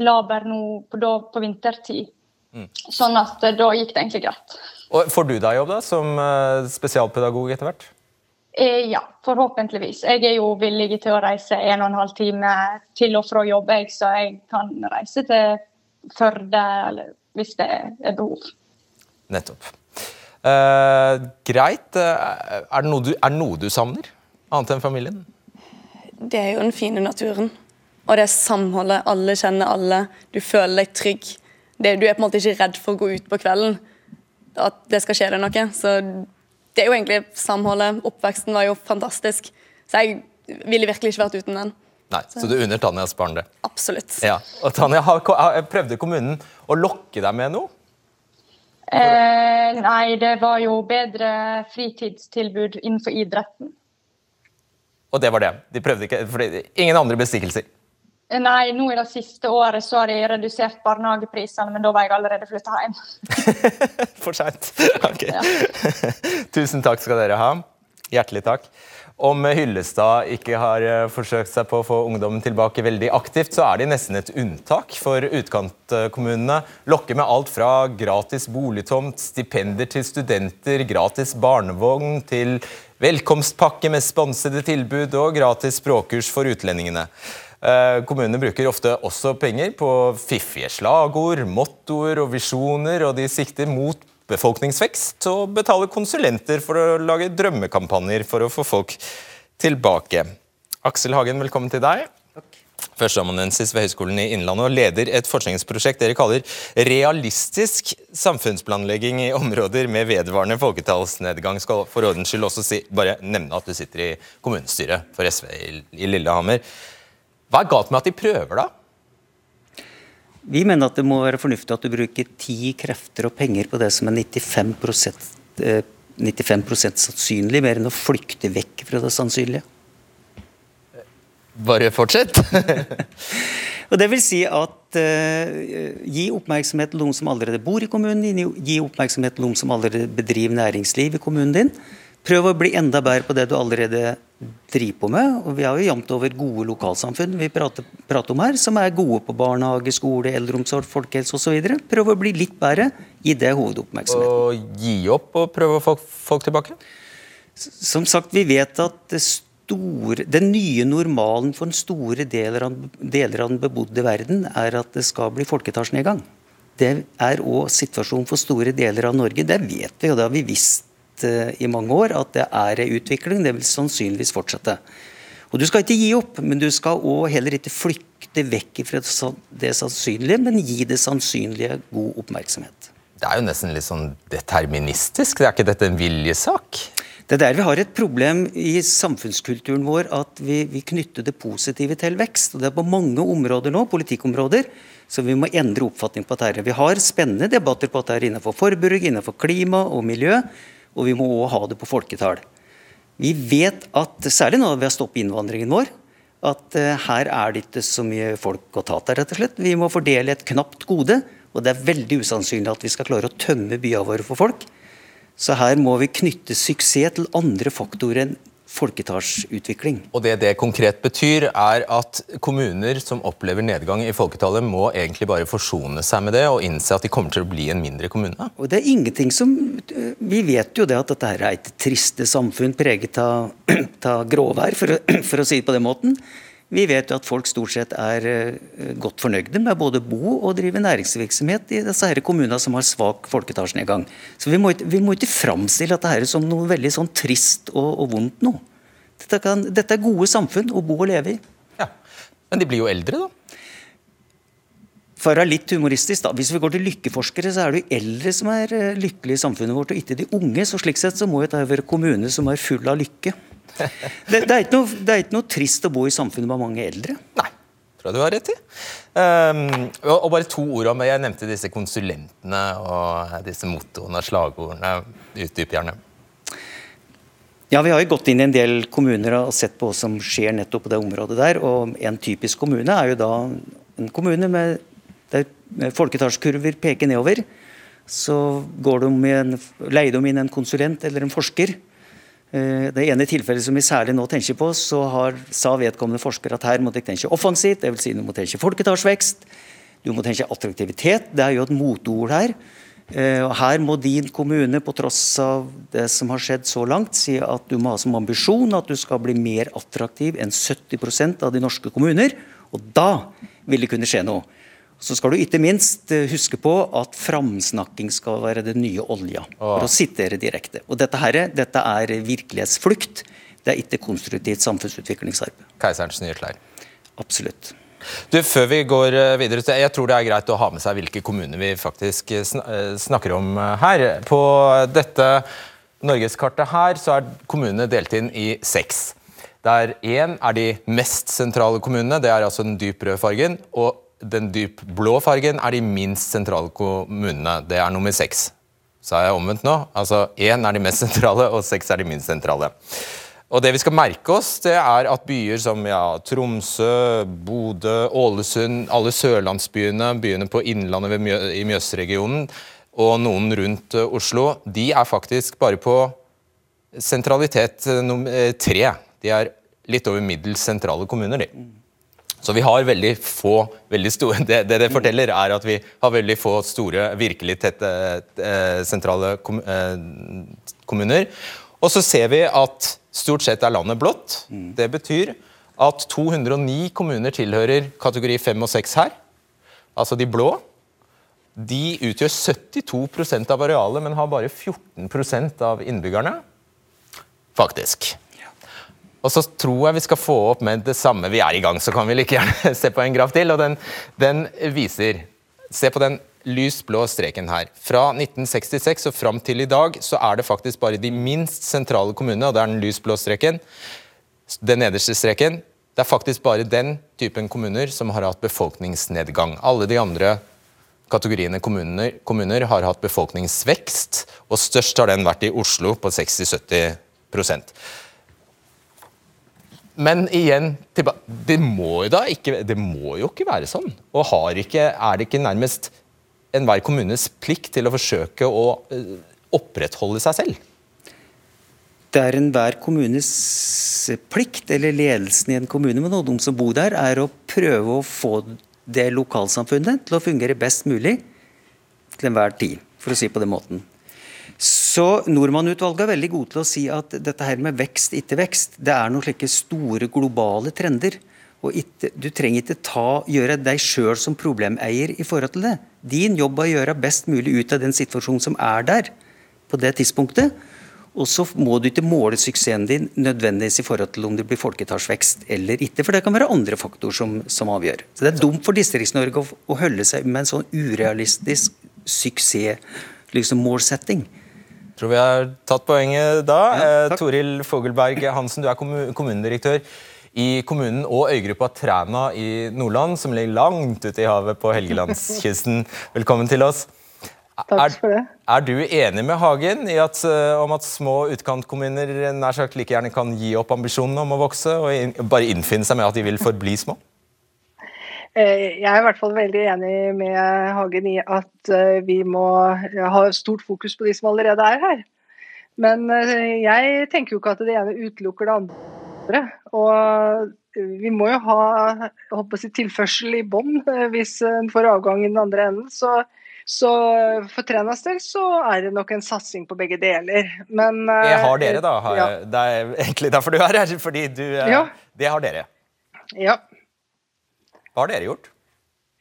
laber nå på, da, på vintertid. Mm. Sånn at eh, da gikk det egentlig greit. Og får du deg jobb da, som eh, spesialpedagog etter hvert? Eh, ja, forhåpentligvis. Jeg er jo villig til å reise en og en halv time til og fra jobb, jeg, så jeg kan reise til Førde eller hvis det er behov. Nettopp. Eh, greit. Uh, Er det, noe du, er det noe du savner, annet enn familien? Det er jo den fine naturen. Og det er samholdet. Alle kjenner alle. Du føler deg trygg. Det, du er på en måte ikke redd for å gå ut på kvelden. At det skal skje deg noe. Så det er jo egentlig samholdet. Oppveksten var jo fantastisk. Så jeg ville virkelig ikke vært uten den. Nei, Så du unner Tanjas barn det? Absolutt. Ja. Og Tanja, har- prøvde kommunen å lokke deg med noe? Eh, nei, det var jo bedre fritidstilbud innenfor idretten. Og det var det. De prøvde ikke, fordi Ingen andre bestikkelser. Eh, Nei, nå i det siste året så har de redusert barnehageprisene, men da var jeg allerede flytta hjem. For seint. Ok. Tusen takk skal dere ha. Hjertelig takk. Om Hyllestad ikke har eh, forsøkt seg på å få ungdommen tilbake veldig aktivt, så er de nesten et unntak for utkantkommunene. Lokker med alt fra gratis boligtomt, stipender til studenter, gratis barnevogn til velkomstpakke med sponsede tilbud og gratis språkkurs for utlendingene. Eh, Kommunene bruker ofte også penger på fiffige slagord, mottoer og visjoner, og de sikter mot befolkningsvekst og betaler konsulenter for å lage drømmekampanjer for å få folk tilbake. Aksel Hagen, velkommen til deg. Førsteamanuensis ved Høgskolen i Innlandet og leder et forskningsprosjekt dere kaller realistisk samfunnsplanlegging i områder med vedvarende folketallsnedgang. Skal for ordens skyld også si, bare nevne at du sitter i kommunestyret for SV i, i Lillehammer. Hva er galt med at de prøver, da? Vi mener at det må være fornuftig at du bruker ti krefter og penger på det som er 95 eh, 95% sannsynlig, mer enn å flykte vekk fra det sannsynlige. Bare fortsett. Og det vil si at eh, gi oppmerksomhet til noen som allerede bor i kommunen din, gi oppmerksomhet til noen som allerede bedriver næringsliv i kommunen din. Prøv å bli enda bedre på det du allerede driver på med. Og vi har jo jevnt over gode lokalsamfunn vi prater, prater om her, som er gode på barnehage, skole, eldreomsorg, folkehelse osv. Prøv å bli litt bedre. Gi det hovedoppmerksomheten. Og gi opp og prøve å få folk tilbake? Som sagt, vi vet at det store, den nye normalen for den store deler av, deler av den bebodde verden er at det skal bli folketallsnedgang. Det er òg situasjonen for store deler av Norge. Det vet vi, og det har vi visst eh, i mange år, at det er en utvikling. Det vil sannsynligvis fortsette. Og Du skal ikke gi opp, men du skal også heller ikke flykte vekk fra det sannsynlige, men gi det sannsynlige god oppmerksomhet. Det er jo nesten litt sånn deterministisk. Det er ikke dette en viljesak? Det er der vi har et problem i samfunnskulturen vår, at vi, vi knytter det positive til vekst. og Det er på mange områder nå, politikkområder, så vi må endre oppfatning på dette. Vi har spennende debatter på dette innenfor forbruk, innenfor klima og miljø, og vi må òg ha det på folketall. Vi vet at, særlig nå ved å stoppe innvandringen vår, at uh, her er det ikke så mye folk å ta til, rett og slett. Vi må fordele et knapt gode, og det er veldig usannsynlig at vi skal klare å tømme byene våre for folk. Så her må vi knytte suksess til andre faktorer enn folketallsutvikling. Og det det konkret betyr, er at kommuner som opplever nedgang i folketallet, må egentlig bare forsone seg med det og innse at de kommer til å bli en mindre kommune? Og det er ingenting som Vi vet jo det at dette er et triste samfunn preget av, av gråvær, for, for å si det på den måten. Vi vet jo at folk stort sett er uh, godt fornøyde med både bo og drive næringsvirksomhet i disse her kommunene som har svak folketallsnedgang. Så vi må, vi må ikke framstille dette her som noe veldig sånn trist og, og vondt noe. Dette, kan, dette, er gode samfunn å bo og leve i. Ja, Men de blir jo eldre, da? For å være litt humoristisk, da. Hvis vi går til lykkeforskere, så er det jo eldre som er uh, lykkelige i samfunnet vårt, og ikke de unge. Så slik sett så må dette være kommuner som er full av lykke. Det, det, er noe, det, er ikke noe, trist å bo i samfunnet med mange eldre. Nei, tror jeg du har rett i. Um, og, bare to ord om Jeg nevnte disse konsulentene og disse mottoene og slagordene. Utdyp gjerne. Ja, Vi har jo gått inn i en del kommuner og sett på hva som skjer nettopp på det området der. og En typisk kommune er jo da en kommune med der folketallskurver peker nedover. Så går de en, leier de inn en konsulent eller en forsker det ene tilfellet som vi særlig nå tenker på, så har, sa vedkommende forsker at her må dere tenke offensivt, dvs. Si du må tenke folketallsvekst, du må tenke attraktivitet. Det er jo et motord her. Eh, og Her må din kommune, på tross av det som har skjedd så langt, si at du må ha som ambisjon at du skal bli mer attraktiv enn 70% av de norske kommuner. Og da vil det kunne skje noe. Så skal du ikke minst eh, huske på at framsnakking skal være den nye olja. For å sitere direkte. Og dette, her, dette er virkelighetsflukt. Det er ikke konstruktivt samfunnsutviklingsarbeid. Keiserens nye klær. Absolutt. Du, Før vi går eh, videre, jeg tror det er greit å ha med seg hvilke kommuner vi faktisk eh, snakker om her. På dette norgeskartet her så er kommunene delt inn i seks. Der én er de mest sentrale kommunene, det er altså den dyp røde fargen. og den dyp blå fargen er de minst sentrale kommunene. Det er nummer seks. Sa jeg omvendt nå? Altså én er de mest sentrale, og seks er de minst sentrale. Og det vi skal merke oss, det er at byer som ja, Tromsø, Bodø, Ålesund, alle sørlandsbyene, byene på Innlandet Mjø i Mjøsregionen og noen rundt uh, Oslo, de er faktisk bare på sentralitet nummer tre. De er litt over middels sentrale kommuner, de. Så vi har veldig få veldig store, det, det, det forteller, er at vi har veldig få store, virkelig tette uh, sentrale kom, kommuner. Og så ser vi at stort sett er landet blått. Det betyr at 209 kommuner tilhører kategori 5 og 6 her, altså de blå. De utgjør 72% av arealet, men har bare 14% av innbyggerne. Faktisk. Og så tror jeg vi skal få opp med det samme. Vi er i gang, så kan vi like gjerne se på en graf til. og Den, den viser Se på den lys blå streken her. Fra 1966 og fram til i dag så er det faktisk bare de minst sentrale kommunene, og det er den lys blå streken, den nederste streken, det er faktisk bare den typen kommuner som har hatt befolkningsnedgang. Alle de andre kategoriene kommuner, kommuner har hatt befolkningsvekst, og størst har den vært i Oslo, på 60-70 men igjen, det må, ikke, det må, jo ikke være sånn. Og ikke, er det ikke nærmest enhver kommunes plikt til å forsøke å eh, opprettholde seg selv? Det er enhver kommunes plikt, eller ledelsen i en kommune, med noen som bor der, er å prøve å få det lokalsamfunnet til å fungere best mulig til enhver tid, for å si på den måten. Så Nordmann-utvalget er veldig gode til å si at dette her med vekst, ikke vekst, det er noen slike store globale trender. Og ikke, du trenger ikke ta, gjøre deg sjøl som problemeier i forhold til det. Din jobb er å gjøre best mulig ut av den situasjonen som er der på det tidspunktet. Og så må du ikke måle suksessen din nødvendigvis i forhold til om det blir folketallsvekst eller ikke, for det kan være andre faktorer som, som avgjør. Så det er dumt for Distrikts-Norge å, å, holde seg med en sånn urealistisk suksessmålsetting. Liksom, Tror vi har tatt poenget da. Ja, eh, Toril Fogelberg Hansen, du er kommunedirektør i kommunen og øygruppa Træna i Nordland, som ligger langt ute i havet på Helgelandskysten. Velkommen til oss. Takk for det. Er, er du enig med Hagen i at, uh, om at små utkantkommuner nær sagt like gjerne kan gi opp ambisjonen om å vokse, og in bare innfinne seg med at de vil forbli små? Eh, jeg er i hvert fall veldig enig med Hagen i at eh, vi må ha stort fokus på de som allerede er her. Men jeg tenker jo ikke at det ene utelukker det andre. Og vi må jo ha si, tilførsel i bånn eh, hvis en får avgang i den andre enden. Så, så for Trenas del så er det nok en satsing på begge deler. Men Det har dere, da. Har, ja. Det er egentlig derfor du er her. Fordi du eh, ja. Det har dere. Ja. Hva har dere gjort?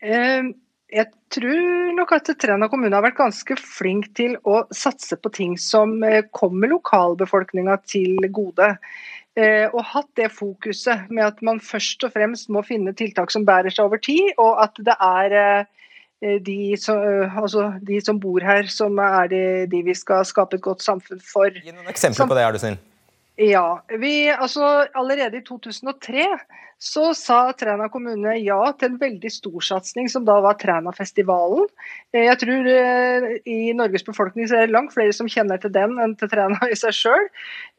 Eh, jeg tror nok at Træna kommune har vært ganske flink til å satse på ting som kommer lokalbefolkninga til gode. Eh, og hatt det fokuset med at man først og fremst må finne tiltak som bærer seg over tid, og at det er eh, de som, eh, altså de som bor her, som er de, de, vi skal skape et godt samfunn for. Gi noen eksempler på det, er du snill. Ja. Vi, altså, allerede i 2003 så sa Træna kommune ja til en veldig stor satsing, som da var Trænafestivalen. Eh, jeg tror eh, i Norges befolkning så er det langt flere som kjenner til den enn til Træna i seg sjøl.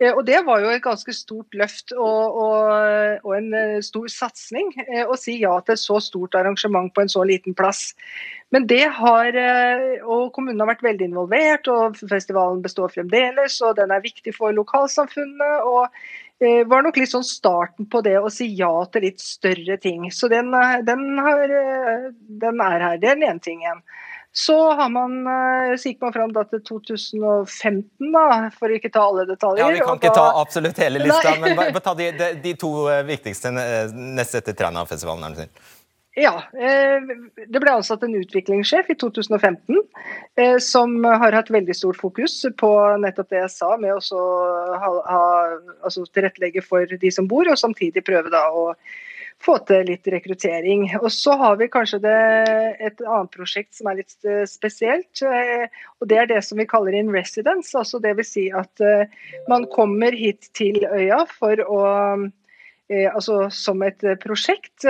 Eh, og det var jo et ganske stort løft og, og, og en stor satsing å si ja til et så stort arrangement på en så liten plass. Men det har, og Kommunen har vært veldig involvert, og festivalen består fremdeles. og Den er viktig for lokalsamfunnet. og Eh, var nok litt sånn starten på det å si ja til litt større ting. Så den, eh, den, har, eh, den er her. Det er den ene tingen. Så har man, så gikk man fram til 2015, da, for å ikke ta alle detaljer. Ja, Vi kan ikke da... ta absolutt hele lista, men bare, ta de, de, de, to viktigste nest etter Trænafestivalen. Ja. Eh, det ble ansatt en utviklingssjef i 2015 eh, som har hatt veldig stort fokus på nettopp det jeg sa, med å altså tilrettelegge for de som bor, og samtidig prøve da å få til litt rekruttering. Og Så har vi kanskje det, et annet prosjekt som er litt eh, spesielt. og Det er det som vi kaller in residence. altså Dvs. Si at man kommer hit til øya for å altså som et prosjekt.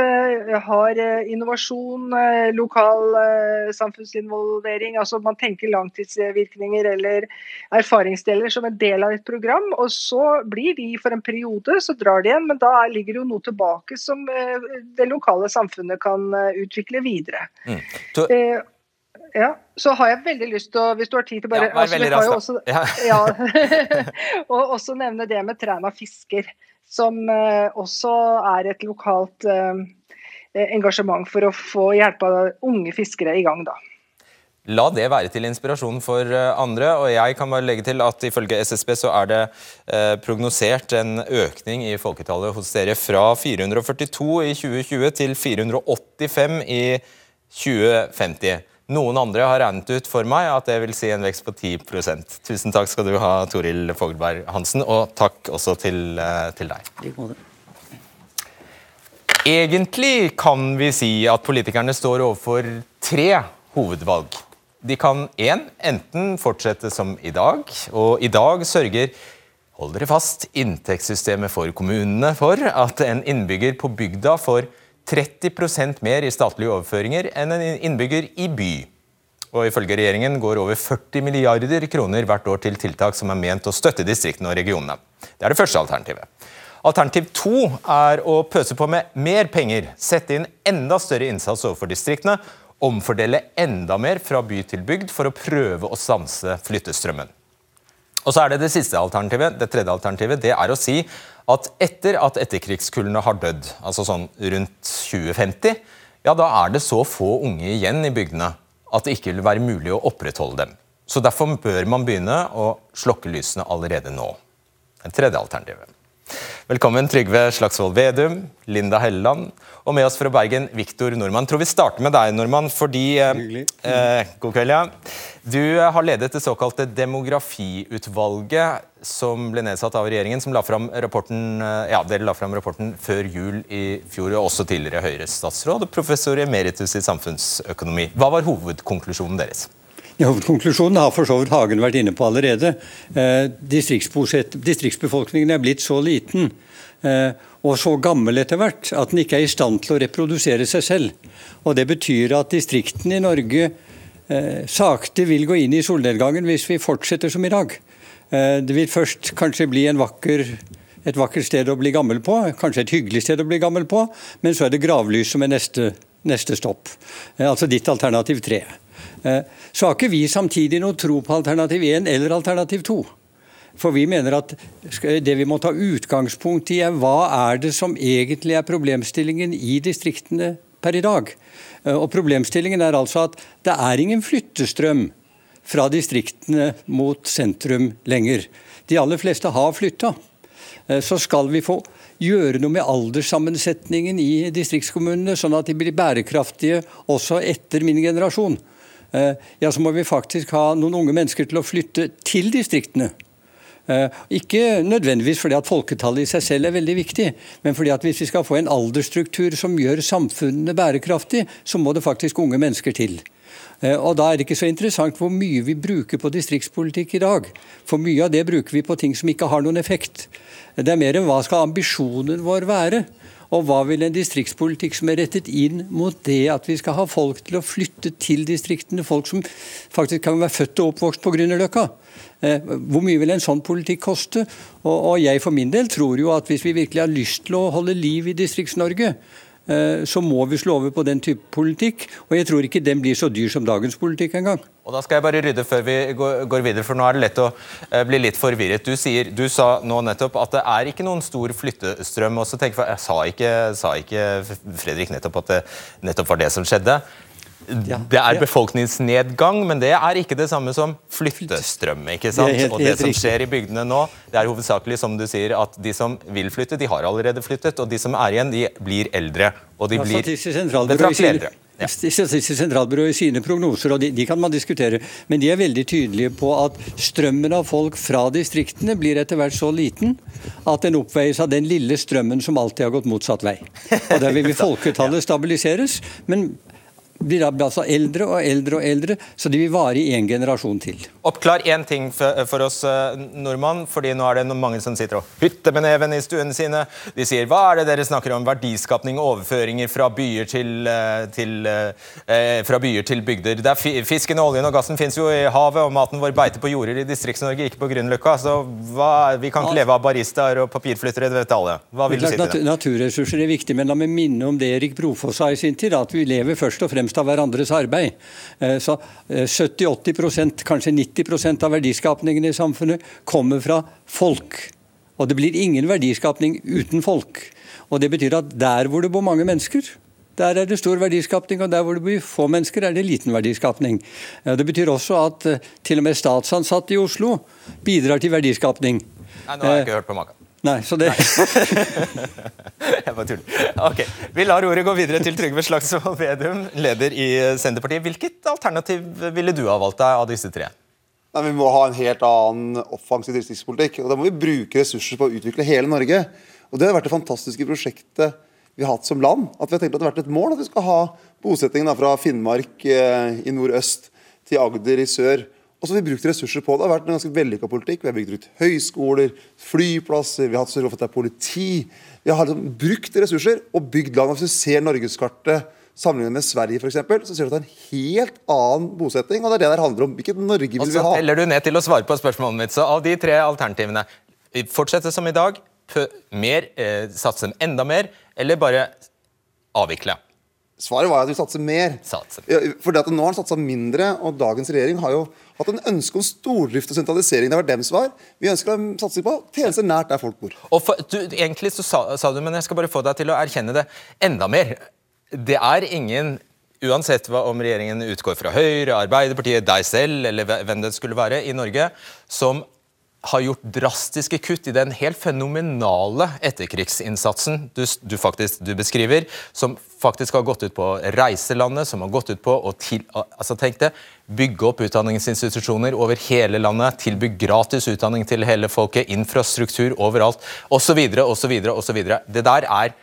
Har innovasjon, lokal samfunnsinvolvering. altså Man tenker langtidsvirkninger eller erfaringsdeler som en del av et program. Og så blir de for en periode, så drar de igjen. Men da ligger det jo noe tilbake som det lokale samfunnet kan utvikle videre. Mm. Så ja, så har jeg veldig lyst til å, hvis du har tid til bare ja, Vær veldig rask, også, ja. ja, og også nevne det med Træna fisker, som uh, også er et lokalt uh, engasjement for å få hjelpa unge fiskere i gang, da. La det være til inspirasjon for eh, andre. og jeg kan bare legge til at Ifølge SSB så er det eh, prognosert en økning i folketallet hos dere fra 442 i 2020 til 485 i 2050. Noen andre har regnet ut for meg at det vil si en vekst på 10% Tusen takk skal du ha, Toril Fogelberg Hansen, og takk også til, eh, til deg. Egentlig kan vi si at politikerne står overfor tre hovedvalg. De kan én, enten fortsette som i dag, og i dag sørger hold dere fast, inntektssystemet for kommunene for at en innbygger på bygda får 30% mer i statlige overføringer enn en innbygger i by. Og ifølge regjeringen går over 40 milliarder kroner hvert år til tiltak som er ment å støtte distriktene og regionene. Det er det første alternativet. Alternativ to er å pøse på med mer penger, sette inn enda større innsats overfor distriktene, omfordele enda mer fra by til bygd for å prøve å stanse flyttestrømmen. Og så er det det siste alternativet, det tredje alternativet, det er å si at etter at etterkrigskullene har dødd, altså sånn rundt 2050, ja, da er det så få unge igjen i bygdene at det ikke vil være mulig å opprettholde dem. Så Derfor bør man begynne å slokke lysene allerede nå. Det tredje alternativet. Velkommen Trygve Slagsvold Vedum, Linda Helleland og med oss fra Bergen, Viktor Nordmann. Tror vi starter med deg, Nordmann, fordi eh, eh, God kveld, ja. Du har ledet det såkalte demografiutvalget som ble nedsatt av regjeringen, som la fram rapporten, eh, ja, dere la fram rapporten før jul i fjor, og også tidligere Høyre-statsråd og professor emeritus i samfunnsøkonomi. Hva var hovedkonklusjonen deres? Hovedkonklusjonen har for så vidt Hagen vært inne på allerede. Eh, distriktsbefolkningen er blitt så liten eh, og så gammel etter hvert at den ikke er i stand til å reprodusere seg selv. Og Det betyr at distriktene i Norge eh, sakte vil gå inn i solnedgangen hvis vi fortsetter som i dag. Eh, det vil først kanskje bli vakker, et vakkert sted å bli gammel på, kanskje et hyggelig sted å bli gammel på, men så er det gravlys som er neste, neste stopp. Eh, altså ditt alternativ tre. Eh, så har ikke vi samtidig noe tro på alternativ én eller alternativ to. For vi mener at det vi må ta utgangspunkt i, er hva er det som egentlig er problemstillingen i distriktene per i dag. Eh, og Problemstillingen er altså at det er ingen flyttestrøm fra distriktene mot sentrum lenger. De aller fleste har flytta. Eh, så skal vi få gjøre noe med alderssammensetningen i distriktskommunene, sånn at de blir bærekraftige også etter min generasjon. Eh, ja, så må vi faktisk ha noen unge mennesker til å flytte til distriktene. Eh, ikke nødvendigvis fordi at folketallet i seg selv er veldig viktig, men fordi at hvis vi skal få en aldersstruktur som gjør samfunnene bærekraftig, så må det faktisk unge mennesker til. Eh, og Da er det ikke så interessant hvor mye vi bruker på distriktspolitikk i dag. For mye av det bruker vi på ting som ikke har noen effekt. Det er mer enn hva skal ambisjonen vår være. Og hva vil en distriktspolitikk som er rettet inn mot det at vi skal ha folk til å flytte til distriktene, folk som faktisk kan være født og oppvokst på Grünerløkka? Eh, hvor mye vil en sånn politikk koste? Og, jeg for min del tror jo at hvis vi virkelig har lyst til å holde liv i Distrikts-Norge, så må vi slå over på den type politikk. Og jeg tror ikke den blir så dyr som dagens politikk engang. Og da skal jeg bare rydde før vi går videre, for nå er det lett å eh, bli litt forvirret. Du, sier, du sa nå nettopp at det er ikke noen stor flyttestrøm. og så tenker jeg, sa ikke, sa ikke Fredrik nettopp at det nettopp var det som skjedde? Det er befolkningsnedgang, men det er ikke det samme som flyttestrøm. ikke sant? Helt, og det som skjer i bygdene nå, det er hovedsakelig som du sier, at de som vil flytte, de har allerede flyttet. Og de som er igjen, de blir eldre. Og de blir betraktelig eldre. Ja. Statistisk sentralbyrå i sine prognoser, og de, de, kan man diskutere, men de er veldig tydelige på at strømmen av folk fra distriktene blir etter hvert så liten at den oppveies av den lille strømmen som alltid har gått motsatt vei. Og Der vil folketallet stabiliseres, men blir altså eldre og eldre og eldre, så de vil vare i en generasjon til. Oppklar én ting for oss eh, nordmann, fordi nå er det mange som sitter og hytter med neven i stuene sine. De sier hva er det dere snakker om, verdiskapning og overføringer fra byer til, eh, til, eh, fra byer til bygder. Der fisken, oljen og gassen finnes jo i havet, og maten vår beiter på jorder i Distrikts-Norge, ikke på Grünerløkka. Så hva, vi kan ikke leve av baristaer og papirflyttere, det vet alle. Hva vil du si til det? Naturressurser er viktig, men la meg minne om det Erik Brofoss sa i sin tid, at vi lever først og fremst av hverandres arbeid. Så 70-80% kanskje 90 90 av verdiskapningen i samfunnet kommer fra folk. Og det blir ingen verdiskapning uten folk. Og Det betyr at der hvor det bor mange mennesker, der er det stor verdiskapning, og der hvor det bor få mennesker, er det liten verdiskapning. Det betyr også at eh, til og med statsansatte i Oslo bidrar til verdiskapning. Nei, nå har jeg ikke hørt på maken. Nei, så det... jeg bare tuller. Ok, Vi lar ordet gå videre til Trygve Slagsvold Vedum, leder i Senterpartiet. Hvilket alternativ ville du ha valgt deg av disse tre? Nei, Vi må ha en helt annen offensiv distriktspolitikk. og Da må vi bruke ressurser på å utvikle hele Norge. Og Det har vært det fantastiske prosjektet vi har hatt som land. At vi har tenkt at det har vært et mål at vi skal ha bosettingen fra Finnmark eh, i nordøst til Agder i sør. Og så har vi brukt ressurser på det. Det har vært en ganske vellykka politikk. Vi har bygd ut høyskoler, flyplasser, vi har hatt sørget for at det er politi. Vi har liksom brukt ressurser og bygd land. Hvis du ser norgeskartet Sammenlignet med Sverige for eksempel, så ser du at det er en helt annen bosetting. og Det er det det handler om. Hvilket Norge vil vi ha? Og Så teller du ned til å svare på spørsmålet mitt. Så av de tre alternativene, fortsette som i dag, mer, eh, satse enda mer, eller bare avvikle? Svaret var at vi satser mer. Satser. Fordi at Nå har han satsa mindre, og dagens regjering har jo hatt en ønske om stordrift og sentralisering. Det var dem svar. Vi ønsker en satsing på tjenester nært der folk bor. Og for, du, egentlig så sa, sa, du, men jeg skal bare få deg til å erkjenne det enda mer. Det er ingen Uansett hva om regjeringen utgår fra Høyre, Arbeiderpartiet, deg selv eller hvem det skulle være i Norge, som har gjort drastiske kutt i den helt fenomenale etterkrigsinnsatsen du, du, faktisk, du beskriver, som faktisk har gått ut på reiselandet, som har gått ut på å til, altså tenk det, bygge opp utdanningsinstitusjoner over hele landet, tilby gratis utdanning til hele folket, infrastruktur overalt, osv., osv., osv. Det der er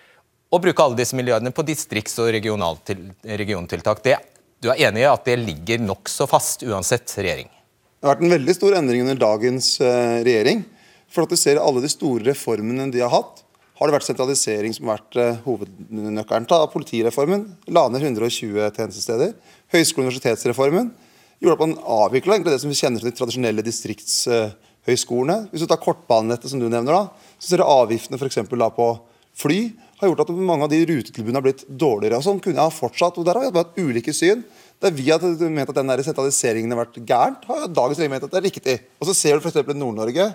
å bruke alle disse milliardene på distrikts- og regiontiltak. Det, du er enig i at det ligger nokså fast uansett regjering? Det har vært en veldig stor endring under dagens uh, regjering. For at du ser alle de store reformene de har hatt, har det vært sentralisering som har vært uh, hovednøkkelen. Ta politireformen, la ned 120 tjenestesteder. Høyskole- og universitetsreformen gjorde at man avvikla det som vi kjenner som de tradisjonelle distriktshøyskolene. Hvis du tar kortbanenettet, som du nevner, da, så ser du avgiftene for eksempel, på fly har gjort at mange av de rutetilbudene har blitt dårligere. og Sånn kunne jeg ha fortsatt. og Der har vi hatt ulike syn. Der vi har ment at den der sentraliseringen har vært gærent, har dagens regjering ment at det er riktig. Og så ser du f.eks. i Nord-Norge,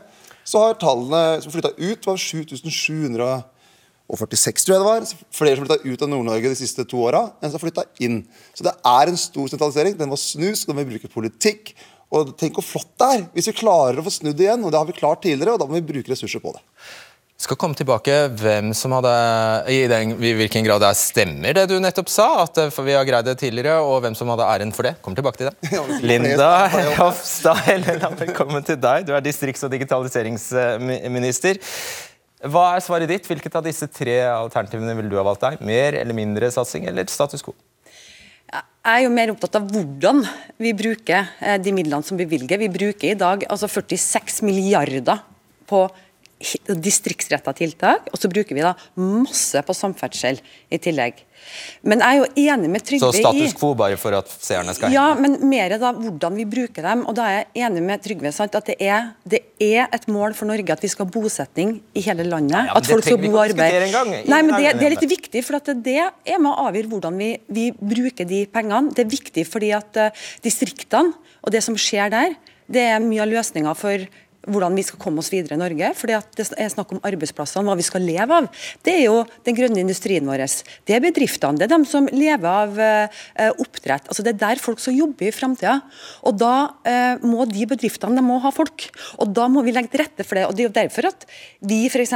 så har tallene som flytta ut, var 7746, tror jeg det var. Flere som flytta ut av Nord-Norge de siste to åra enn som flytta inn. Så det er en stor sentralisering. Den var snus, den må vi bruke politikk. Og tenk hvor flott det er hvis vi klarer å få snudd igjen. og Det har vi klart tidligere, og da må vi bruke ressurser på det skal komme tilbake hvem som hadde, i, den, i hvilken grad det stemmer det du nettopp sa, at eh, vi har greid det tidligere, og hvem som hadde æren for det. Kommer tilbake til det. Linda Hofstad Helleland, velkommen til deg. Du er distrikts- og digitaliseringsminister. Hva er svaret ditt? Hvilket av disse tre alternativene ville du ha valgt deg? Mer eller mindre satsing, eller status quo? Jeg er jo mer opptatt av hvordan vi bruker eh, de midlene som vi bevilger. Vi bruker i dag altså 46 milliarder på distriktsretta tiltak, og så bruker vi da masse på samferdsel i tillegg. Men jeg er jo enig med Trygve i Så status quo bare for at seerne skal henge Ja, men mer da hvordan vi bruker dem. Og da er jeg enig med Trygve sant, at det er, det er, et mål for Norge at vi skal ha bosetning i hele landet. Ja, at folk skal bo og arbeide. Nei, men det, det, er litt viktig, for at det er med å avgjøre hvordan vi, vi, bruker de pengene. Det er viktig fordi at uh, distriktene og det som skjer der, det er mye av løsninga for hvordan vi skal komme oss videre i Norge. for Det er snakk om arbeidsplassene, hva vi skal leve av. Det er jo den grønne industrien vår. Det er bedriftene. Det er dem som lever av eh, oppdrett. Altså Det er der folk skal jobbe i framtida. Og da eh, må de bedriftene de må ha folk. Og da må vi legge til rette for det. og Det er jo derfor at vi f.eks.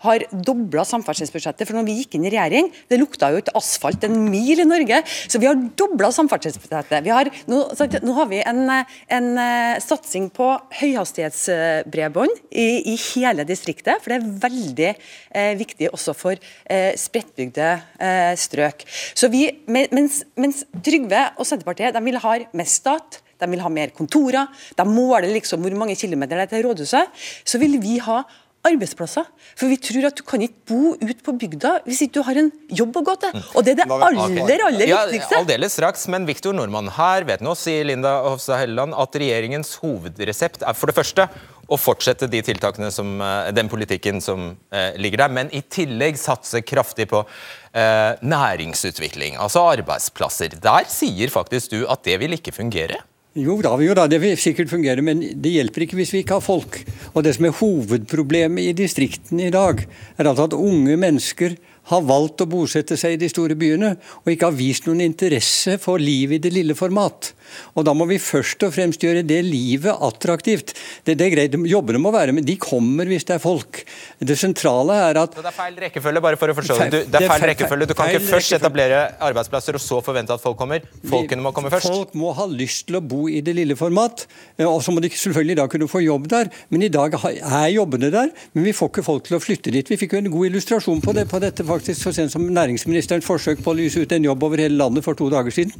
har dobla samferdselsbudsjettet. For når vi gikk inn i regjering, det lukta jo ikke asfalt en mil i Norge. Så vi har dobla samferdselsbudsjettet. Vi har, nå, nå, har vi en, en uh, satsing på høyhastighets høyhastighetsbredbånd i, i, hele distriktet. For det er veldig eh, viktig også for eh, spredtbygde eh, strøk. Så vi, mens, mens Trygve og Senterpartiet de vil ha mer stat, de vil ha mer kontorer, de måler liksom hvor mange kilometer det er til rådhuset, så vil vi ha arbeidsplasser. For vi tror at du kan ikke bo ute på bygda hvis ikke du har en jobb å gå til. Mm. Og det er det aller, aller viktigste. Ja, Aldeles straks, men Viktor Nordmann, her vet nå, sier Linda Hofstad Helleland, at regjeringens hovedresept er for det første å fortsette de tiltakene som, eh, den politikken som eh, ligger der, men i tillegg satse kraftig på eh, næringsutvikling, altså arbeidsplasser. Der sier faktisk du at det vil ikke fungere? Jo da, jo da, det vil sikkert fungere, men det hjelper ikke hvis vi ikke har folk. Og Det som er hovedproblemet i distriktene i dag, er altså at unge mennesker har valgt å bosette seg i de store byene, og ikke har vist noen interesse for liv i det lille format. Og Da må vi først og fremst gjøre det livet attraktivt. Det, det er greit, Jobbene må være, men de kommer hvis det er folk. Det sentrale er at Så Det er feil rekkefølge, bare for å forstå det. Du, det er feil rekkefølge. Du kan ikke først etablere arbeidsplasser og så forvente at folk kommer. Folkene må komme først. Folk må ha lyst til å bo i det lille format, og så må de selvfølgelig da kunne få jobb der. Men i dag er jobbene der, men vi får ikke folk til å flytte dit. Vi fikk jo en god illustrasjon på det på dette faktisk så sent som næringsministerens forsøk på å lyse ut en jobb over hele landet for to dager siden.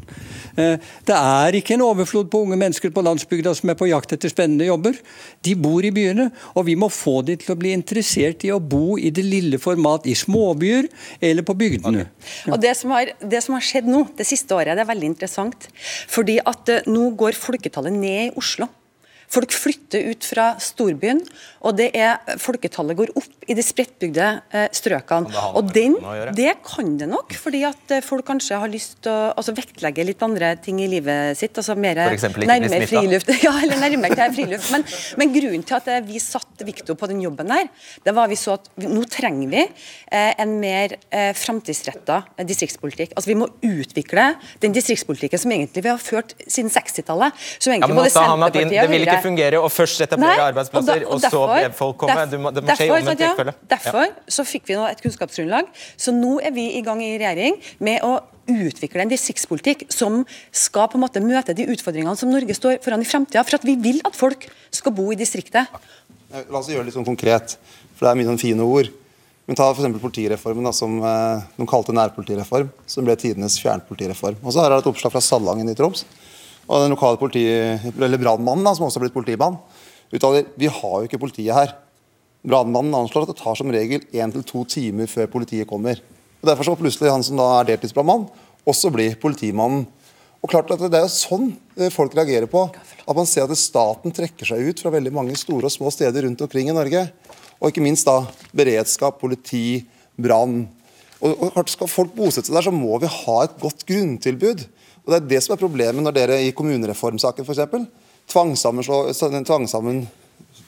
Eh, det er ikke en overflod på unge mennesker på landsbygda som er på jakt etter spennende jobber. De bor i byene, og vi må få de til å bli interessert i å bo i det lille format i småbyer eller på bygdene. Okay. Og det som, har, det som, har, skjedd nå, det siste året, det er veldig interessant. Fordi at eh, nå går folketallet ned i Oslo. Folk flytter ut fra storbyen, og det er, folketallet går opp i de spredtbygde eh, strøkene. Og den, Det kan det nok, fordi at eh, folk kanskje har lyst til å altså, vektlegge litt andre ting i livet sitt. altså mer nærmere friluft. Ja, eller nærmere til friluft. Men, men, grunnen til at eh, vi satte Viktor på den jobben der, det var vi så at nå trenger vi eh, en mer eh, framtidsretta distriktspolitikk. Altså Vi må utvikle den distriktspolitikken som egentlig vi har ført siden 60-tallet. Som egentlig ja, både Senterpartiet og Høyre fungere å først etablere Nei, arbeidsplasser, og, da, og, og så folk komme. Du må, det må skje i omvendt rekkefølge. Derfor ja. så fikk vi nå et kunnskapsgrunnlag. Så nå er vi i gang i regjering med å utvikle en distriktspolitikk som skal på en måte møte de utfordringene som Norge står foran i fremtida. For at vi vil at folk skal bo i distriktet. La oss gjøre det litt sånn konkret, for det er mye sånn fine ord. Men ta f.eks. politireformen, da, som eh, de kalte nærpolitireform, som ble tidenes fjernpolitireform. Og så har jeg et oppslag fra Salangen i Troms og den lokale politi, eller brannmannen, som også har blitt politimann, uttaler vi har jo ikke politiet her. Brannmannen anslår at det tar som regel én til to timer før politiet kommer. Og Derfor så plutselig han som da er deltidsbrannmann, også bli politimannen. Og klart at Det er jo sånn eh, folk reagerer på. At man ser at staten trekker seg ut fra veldig mange store og små steder rundt omkring i Norge. Og ikke minst da beredskap, politi, brann. Og, og Skal folk bosette seg der, så må vi ha et godt grunntilbud. Og Det er det som er problemet når dere i kommunereformsaken f.eks. tvang sammen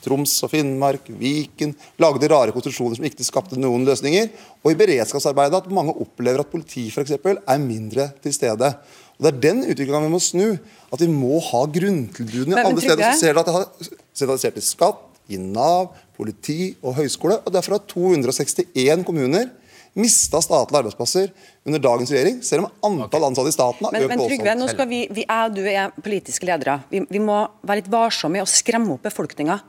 Troms og Finnmark, Viken, lagde rare konstruksjoner som ikke skapte noen løsninger. Og i beredskapsarbeidet at mange opplever at politiet f.eks. er mindre til stede. Og Det er den utviklinga vi må snu. At vi må ha grunntilbudene alle steder. Så ser du at det har sentralisert i skatt, i Nav, politi og høyskole. Og derfor har 261 kommuner mista statlige arbeidsplasser under dagens regjering, selv om antall ansatte i staten har men, økt men, Trygve, nå skal vi, vi er, Du er politiske ledere. Vi, vi må være litt varsomme i å skremme opp befolkninga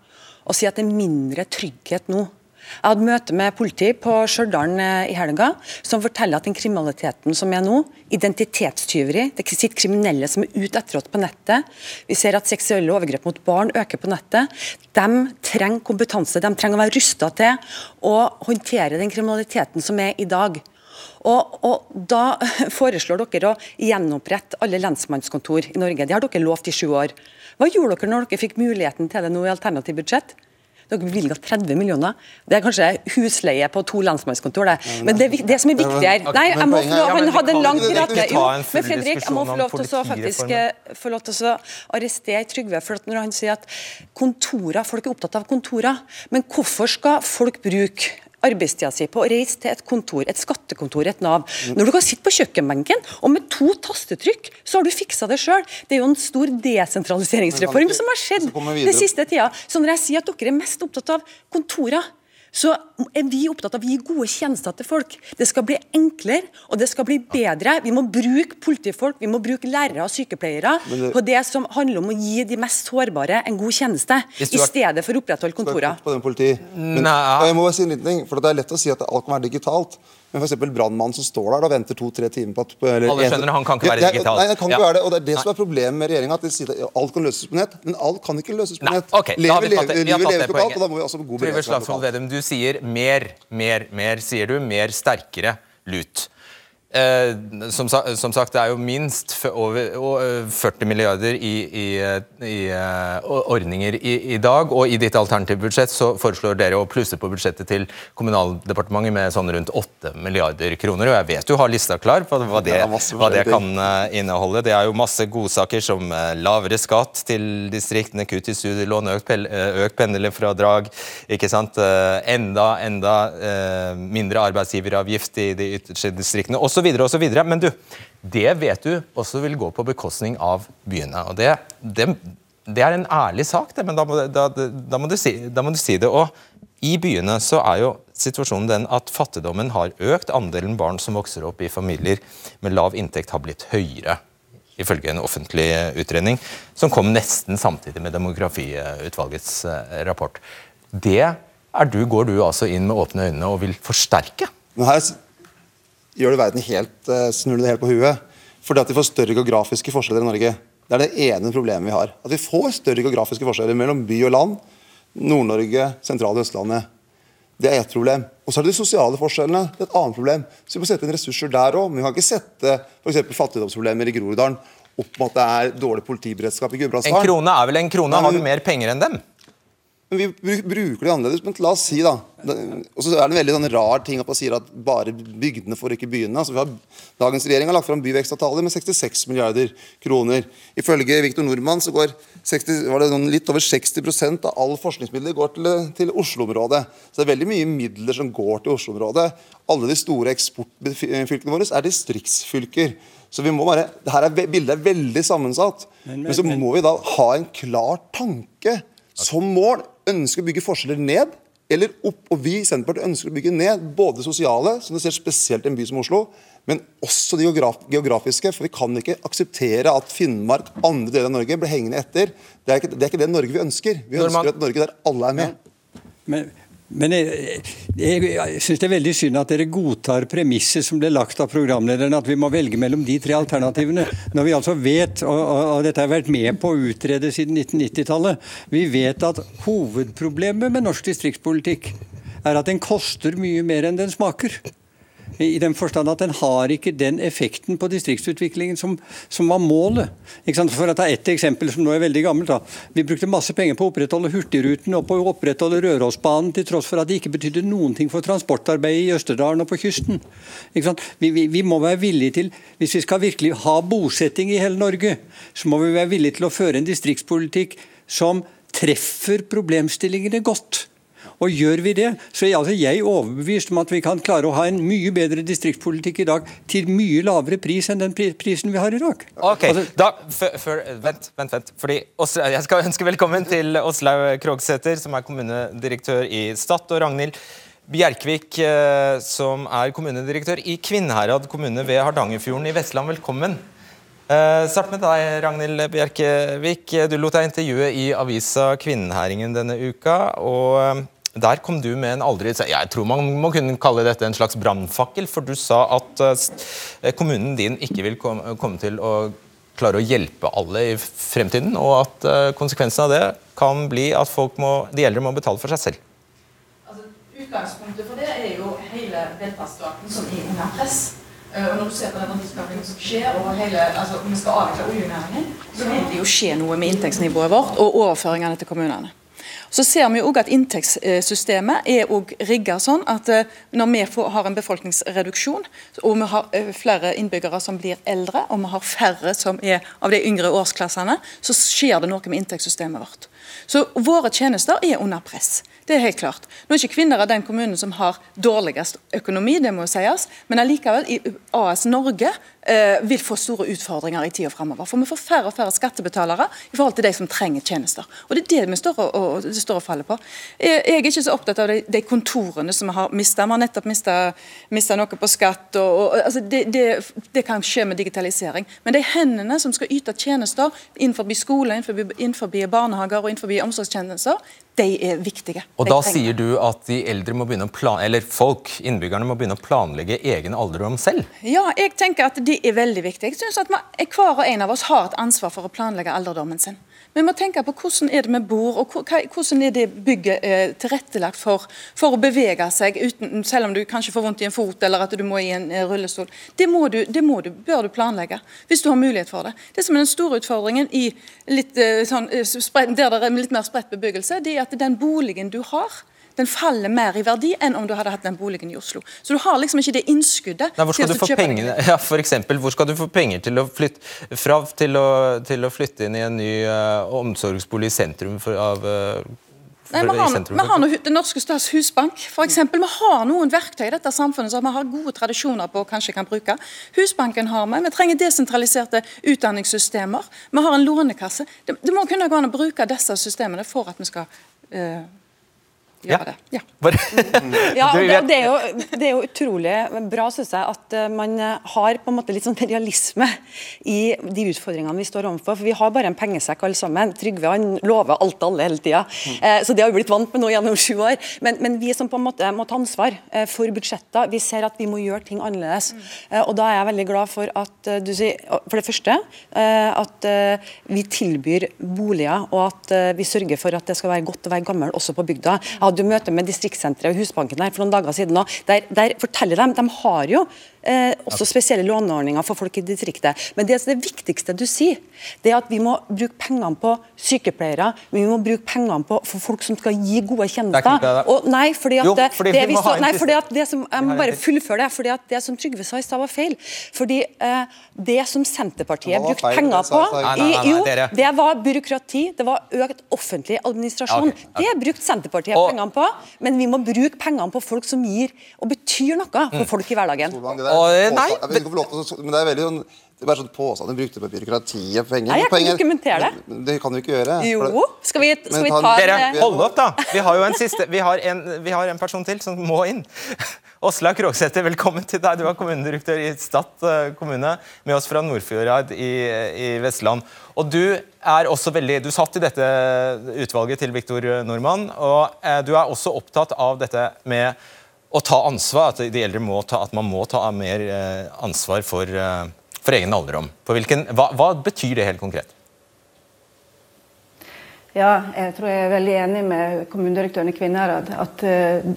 og si at det er mindre trygghet nå jeg hadde møte med politi på Stjørdal eh, i helga, som forteller at den kriminaliteten som er nå, identitetstyveri, det sitter kriminelle som er ute etter oss på nettet, vi ser at seksuelle overgrep mot barn øker på nettet, de trenger kompetanse, de trenger å være rusta til å håndtere den kriminaliteten som er i dag. Og, og, Da foreslår dere å gjenopprette alle lensmannskontor i Norge. Det har dere lovt i sju år. Hva gjorde dere når dere fikk muligheten til det nå i alternativt budsjett? Dere bevilga 30 millioner. Det er kanskje husleie på to lensmannskontor, det. Men det, det som er viktig Nei, jeg må få lov, han hadde en lang tirade. Jo, men Fredrik, jeg må få lov til å faktisk eh, få lov til å arrestere Trygve. for Når han sier at kontorer, folk er opptatt av kontorer, men hvorfor skal folk bruke arbeidstida si på å reise til et kontor, et skattekontor, et Nav. Når du kan sitte på kjøkkenbenken, og med to tastetrykk, så har du fiksa det sjøl. Det er jo en stor desentraliseringsreform som har skjedd den siste tida. Så når jeg sier at dere er mest opptatt av kontorer, så er vi opptatt av å gi gode tjenester til folk. Det skal bli enklere og det skal bli bedre. Vi må bruke politifolk, vi må bruke lærere og sykepleiere det... på det som handler om å gi de mest sårbare en god tjeneste, i stedet for å opprettholde kontorer. Men, jeg må bare si en liten ting, for Det er lett å si at alt kan være digitalt. Men f.eks. brannmannen som står der og venter to-tre timer på at eller, Alle skjønner han kan ikke være digital. Nei, han kan ikke ja. være det, og det er det som er problemet med regjeringa. Alt kan løses på nett. Men alt kan ikke løses på nett. Okay, lever, Vi lever, lever, lever lokalt, og da må vi også god beredskap lokalt. Du sier mer, mer, mer, sier du. Mer, sterkere lut. Eh, som, som, sagt, det er jo minst over 40 milliarder i, i, i uh, ordninger i, i, dag. Og i ditt alternative budsjett så foreslår dere å plusse på budsjettet til Kommunaldepartementet med sånn rundt 8 milliarder kroner. Og jeg vet du har lista klar på hva det, hva det kan inneholde. Det er jo masse godsaker som lavere skatt til distriktene, kutt i studielån, økt, økt pendlerfradrag, ikke sant? enda, enda mindre arbeidsgiveravgift i de ytterste distriktene. Også osv. Men du, det vet du også vil gå på bekostning av byene. og det, det, det er en ærlig sak, det, men da må, da, da, må si, da må, du si, det. Og i byene så er jo situasjonen den at fattigdommen har økt. Andelen barn som vokser opp i familier med lav inntekt har blitt høyere. Ifølge en offentlig utredning som kom nesten samtidig med Demografiutvalgets eh, rapport. Det du, går du altså inn med åpne øyne og vil forsterke. Men her gjør det verden helt, eh, snur det helt på huet. Fordi at vi får større geografiske forskjeller i Norge. Det er det ene problemet vi har. At vi får større geografiske forskjeller mellom by og land. Nord-Norge, sentrale Østlandet. Det er ett problem. Og så er det de sosiale forskjellene. Det er et annet problem. Så vi må sette inn ressurser der òg. Men vi kan ikke sette f.eks. fattigdomsproblemer i Groruddalen opp med at det er dårlig politiberedskap i Gudbrandsdalen. En krone er vel en krone? Har du mer penger enn dem? Men vi bruker det annerledes. Men la oss si, da Og så er det en veldig sånn rar ting at man sier at bare bygdene får ikke byene. Altså, vi har, dagens regjering har lagt fram byvekstavtaler med 66 milliarder kroner. Ifølge Viktor Nordmann så går 60, var det noen, litt over 60 av all forskningsmidler går til, til Oslo-området. Så det er veldig mye midler som går til Oslo-området. Alle de store eksportfylkene våre er distriktsfylker. Så vi må bare, det her er, Bildet er veldig sammensatt. Men, men, men så må vi da ha en klar tanke som mål ønsker å bygge forskjeller ned eller opp. Og vi i Senterpartiet ønsker å bygge ned både det sosiale, som du ser spesielt i en by som Oslo, men også det geografiske. For vi kan ikke akseptere at Finnmark, andre deler av Norge, blir hengende etter. Det er ikke det, er ikke det Norge vi ønsker. Vi ønsker et Norge der alle er med. Men, men jeg, jeg, jeg syns det er veldig synd at dere godtar premisset som ble lagt av programlederen, at vi må velge mellom de tre alternativene. Når vi altså vet, og, og, og dette har vært med på å utrede siden 1990-tallet, vi vet at hovedproblemet med norsk distriktspolitikk er at den koster mye mer enn den smaker. I den forstand at den har ikke den effekten på distriktsutviklingen som, som var målet. For å ta ett eksempel som nå er veldig gammelt. Da. Vi brukte masse penger på å opprettholde Hurtigruten og på å opprettholde Rørosbanen, til tross for at det ikke betydde noen ting for transportarbeidet i Østerdalen og på kysten. Vi, vi, vi, må være villige til, Hvis vi skal virkelig ha bosetting i hele Norge, så må vi være villige til å føre en distriktspolitikk som treffer problemstillingene godt. Og gjør vi det, så er altså jeg overbevist om at vi kan klare å ha en mye bedre distriktspolitikk i dag til mye lavere pris enn den prisen vi har i dag. Ok, altså, da, vent, vent, vent. Fordi Jeg skal ønske velkommen til Åslaug Krogsæter, som er kommunedirektør i Stad, og Ragnhild Bjerkvik, eh, som er kommunedirektør i Kvinnherad kommune ved Hardangerfjorden i Vestland. Velkommen. Uh, start med deg, Ragnhild Bjerkevik. Du lot deg intervjue i avisa Kvinnehæringen denne uka. og der kom du med en aldri Jeg tror man må kunne kalle dette en slags brannfakkel, for du sa at uh, kommunen din ikke vil komme, til å klare å hjelpe alle i fremtiden, og at uh, konsekvensen av det kan bli at må, de eldre må betale for seg selv. Altså, utgangspunktet for det er jo hele velferdsstaten som er under press. Og når du ser på den verdiskapingen som skjer, og hele, altså, om vi skal avvikle oljenæringen, så vil det jo skje noe med inntektsnivået vårt og overføringene til kommunene. Så ser vi også at Inntektssystemet er rigga sånn at eh, når vi har en befolkningsreduksjon, og vi har eh, flere innbyggere som blir eldre, og vi har færre som er av de yngre årsklassene, så skjer det noe med inntektssystemet vårt. Så Våre tjenester er under press. Det er helt klart. Nå er ikke kvinner av den kommunen som har dårligst økonomi, det må sies, men allikevel, i AS Norge eh, vil få store utfordringer i tida framover. For vi får færre og færre skattebetalere i forhold til de som trenger tjenester. Og Det er det vi står og, og, står og faller på. Jeg, jeg, er ikke så opptatt av de, de kontorene som vi har mista. Vi har nettopp mista noe på skatt. Og, og altså det, det, det, kan skje med digitalisering. Men de hendene som skal yte tjenester innenfor skole, innenfor, innenfor barnehager og innenfor omsorgstjenester, de er viktige. Og Da sier du at de eldre må begynne å plan eller folk, innbyggerne må begynne å planlegge egen alderdom selv? Ja, jeg tenker at de er veldig viktige. Jeg synes at Hver og en av oss har et ansvar for å planlegge alderdommen sin. Vi må tenke på hvordan er det vi bor, og hvordan er det bygget eh, tilrettelagt for, for å bevege seg, uten, selv om du kanskje får vondt i en fot eller at du må i en eh, rullestol. Det, må du, det må du, bør du planlegge, hvis du har mulighet for det. Det som er den store utfordringen i litt, eh, sånn, der det er litt mer spredt bebyggelse, det er at den boligen du har, den faller mer i verdi enn om du hadde hatt den boligen i Oslo. Så du har liksom ikke det innskuddet. Nei, hvor skal du få pengene? Ja, for eksempel, hvor skal du få penger til å flytte, fra, til å, til å flytte inn i en ny uh, omsorgsbolig i sentrum for, av uh, Nei, vi har, vi har noe, Det norske stats husbank. Eksempel, vi har noen verktøy i dette samfunnet som vi har gode tradisjoner på og kanskje kan bruke. Husbanken har vi. Vi trenger desentraliserte utdanningssystemer. Vi har en lånekasse. Det, det må kunne gå an å bruke disse systemene for at vi skal uh, ja. det. Ja. ja det, det, er jo, det, er jo, utrolig bra synes jeg, at eh, man eh, har på en måte litt sånn realisme i de utfordringene vi står overfor. For vi har bare en pengesekk alle sammen. Trygve han lover alt alle hele tida. Eh, så det har vi blitt vant med nå gjennom sju år. Men, men, vi som på en måte må ta ansvar for budsjetter, vi ser at vi må gjøre ting annerledes. Mm. Eh, og da er jeg veldig glad for at du sier, for det første, eh, at vi tilbyr boliger, og at vi sørger for at det skal være godt å være gammel også på bygda. Jeg hadde jo møte med distriktssenteret og Husbanken her for noen dager siden. Der, der forteller de de har jo eh, også spesielle låneordninger for folk i distriktet. Men det, det viktigste du sier, det er at vi må bruke pengene på sykepleiere. Vi må bruke pengene på for folk som skal gi gode tjenester. Og nei, fordi at, jo, fordi det, vi så, nei, fordi at det som, Jeg må bare fullføre det. fordi at Det som Trygve sa i stad, var feil. Fordi eh, Det som Senterpartiet brukte penger på, i, jo, det var byråkrati, det var økt offentlig administrasjon. Okay, okay. Det brukte Senterpartiet og, pengene på, men vi må bruke pengene på folk som gir og betyr noe for mm. folk i hverdagen. Og, nei, jeg vet ikke lov men det er veldig sånn det er bare sånn påstand du brukte på byråkratiet penger. Nei, jeg kan dokumentere det. Det kan du ikke gjøre. Jo, skal vi, skal vi ta Dere, hold opp, da! Vi har jo en siste Vi har en, vi har en person til som må inn. Åslaug Krogsæter, velkommen til deg. Du er kommunedirektør i Stad eh, kommune, med oss fra Nordfjordeid i, i, Vestland. Og Du er også veldig, du satt i dette utvalget til Viktor Nordmann, og eh, du er også opptatt av dette med å ta ansvar, at de eldre må ta, at man må ta mer eh, ansvar for, eh, for egen alderdom. Hva, hva, betyr det helt konkret? Ja, jeg tror jeg er veldig enig med kommunedirektøren i Kvinnherad. At uh,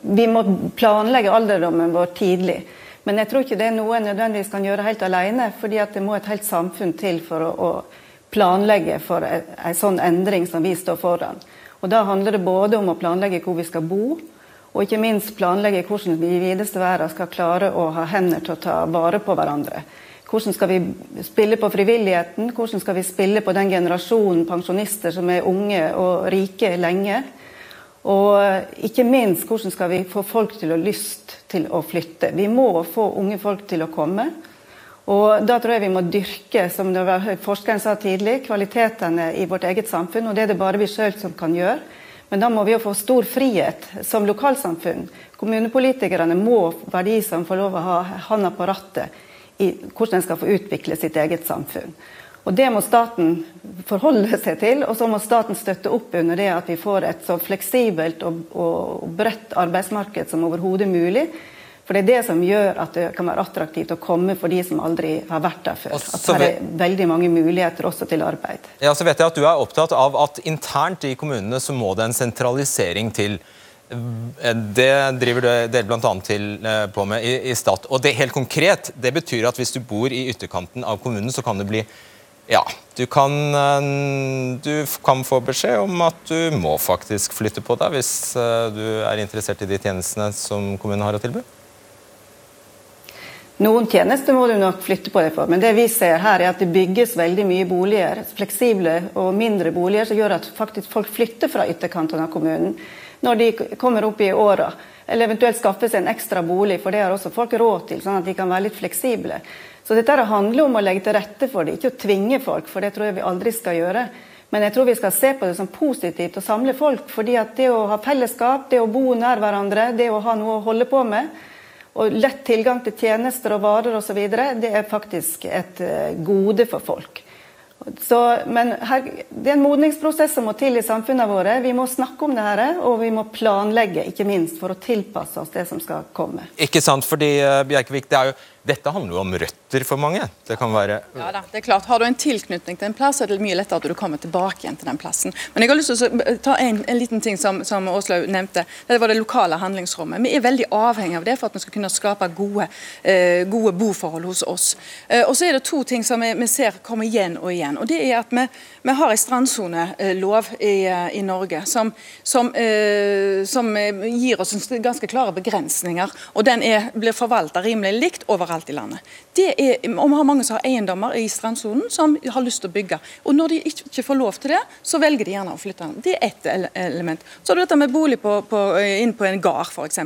vi må planlegge alderdommen vår tidlig. Men jeg tror ikke det er noe en nødvendigvis kan gjøre helt alene. fordi det må et helt samfunn til for å, å planlegge for en sånn endring som vi står foran. Og Da handler det både om å planlegge hvor vi skal bo, og ikke minst planlegge hvordan vi i videste verden skal klare å ha hender til å ta vare på hverandre. Hvordan skal vi spille på frivilligheten? Hvordan skal vi spille på den generasjonen pensjonister som er unge og rike lenge? Og ikke minst hvordan skal vi få folk til å lyst til å flytte. Vi må få unge folk til å komme. Og Da tror jeg vi må dyrke som forskeren sa tidlig, kvalitetene i vårt eget samfunn. og Det er det bare vi sjøl som kan gjøre. Men da må vi jo få stor frihet som lokalsamfunn. Kommunepolitikerne må være de som får lov å ha handa på rattet i hvordan en skal få utvikle sitt eget samfunn. Og Det må staten forholde seg til, og så må staten støtte opp under det at vi får et så fleksibelt og, og bredt arbeidsmarked som overhodet mulig, for det er det som gjør at det kan være attraktivt å komme for de som aldri har vært der før. At det er veldig mange muligheter også til arbeid. Ja, så vet jeg at Du er opptatt av at internt i kommunene så må det en sentralisering til. Det driver dere bl.a. til eh, på med i, i Stat. Og det helt konkret, det betyr at hvis du bor i ytterkanten av kommunen, så kan det bli ja, du kan, eh, du kan, få beskjed om at du må faktisk flytte på deg hvis eh, du er interessert i de tjenestene som kommunen har å tilby? Noen tjenester må du nok flytte på deg for, men det vi ser her er at det bygges veldig mye boliger, fleksible og mindre boliger, som gjør at faktisk folk flytter fra ytterkantene av kommunen når de kommer opp i åra. Eller eventuelt skaffe seg en ekstra bolig, for det har også folk råd til, sånn at de kan være litt fleksible. Så dette handler om å legge til rette for det, ikke å tvinge folk, for det tror jeg vi aldri skal gjøre. Men jeg tror vi skal se på det som positivt å samle folk. fordi at det å ha fellesskap, det å bo nær hverandre, det å ha noe å holde på med, og lett tilgang til tjenester og varer osv., det er faktisk et eh, gode for folk. Så, men her, Det er en modningsprosess som må til i samfunnet våre. Vi må snakke om det her, og vi må planlegge, ikke minst, for å tilpasse oss det som skal komme. Ikke sant, fordi uh, Bjerkevik, det er jo dette handler jo om røtter for mange. Det kan være Ja da, det er klart. Har du en tilknytning til en plass, er det mye lettere at du kommer tilbake igjen til den plassen. Men jeg har lyst til å ta en, en liten ting som, som Åslaug nevnte. Det var det lokale handlingsrommet. Vi er veldig avhengig av det for at vi skal kunne skape gode, eh, gode boforhold hos oss. Eh, og så er det to ting som vi, vi, ser komme igjen og igjen. og det er at Vi, vi har en strandsonelov i, eh, i Norge som, som, eh, som, gir oss ganske klare begrensninger. og Den er, blir forvalta rimelig likt overalt overalt i landet. Det er, og Vi har mange som har eiendommer i strandsonen som har lyst til å bygge. Og Når de ikke får lov til det, så velger de gjerne å flytte den. Det er ett element. Så har du dette med bolig på, på, inn på en gard, f.eks.,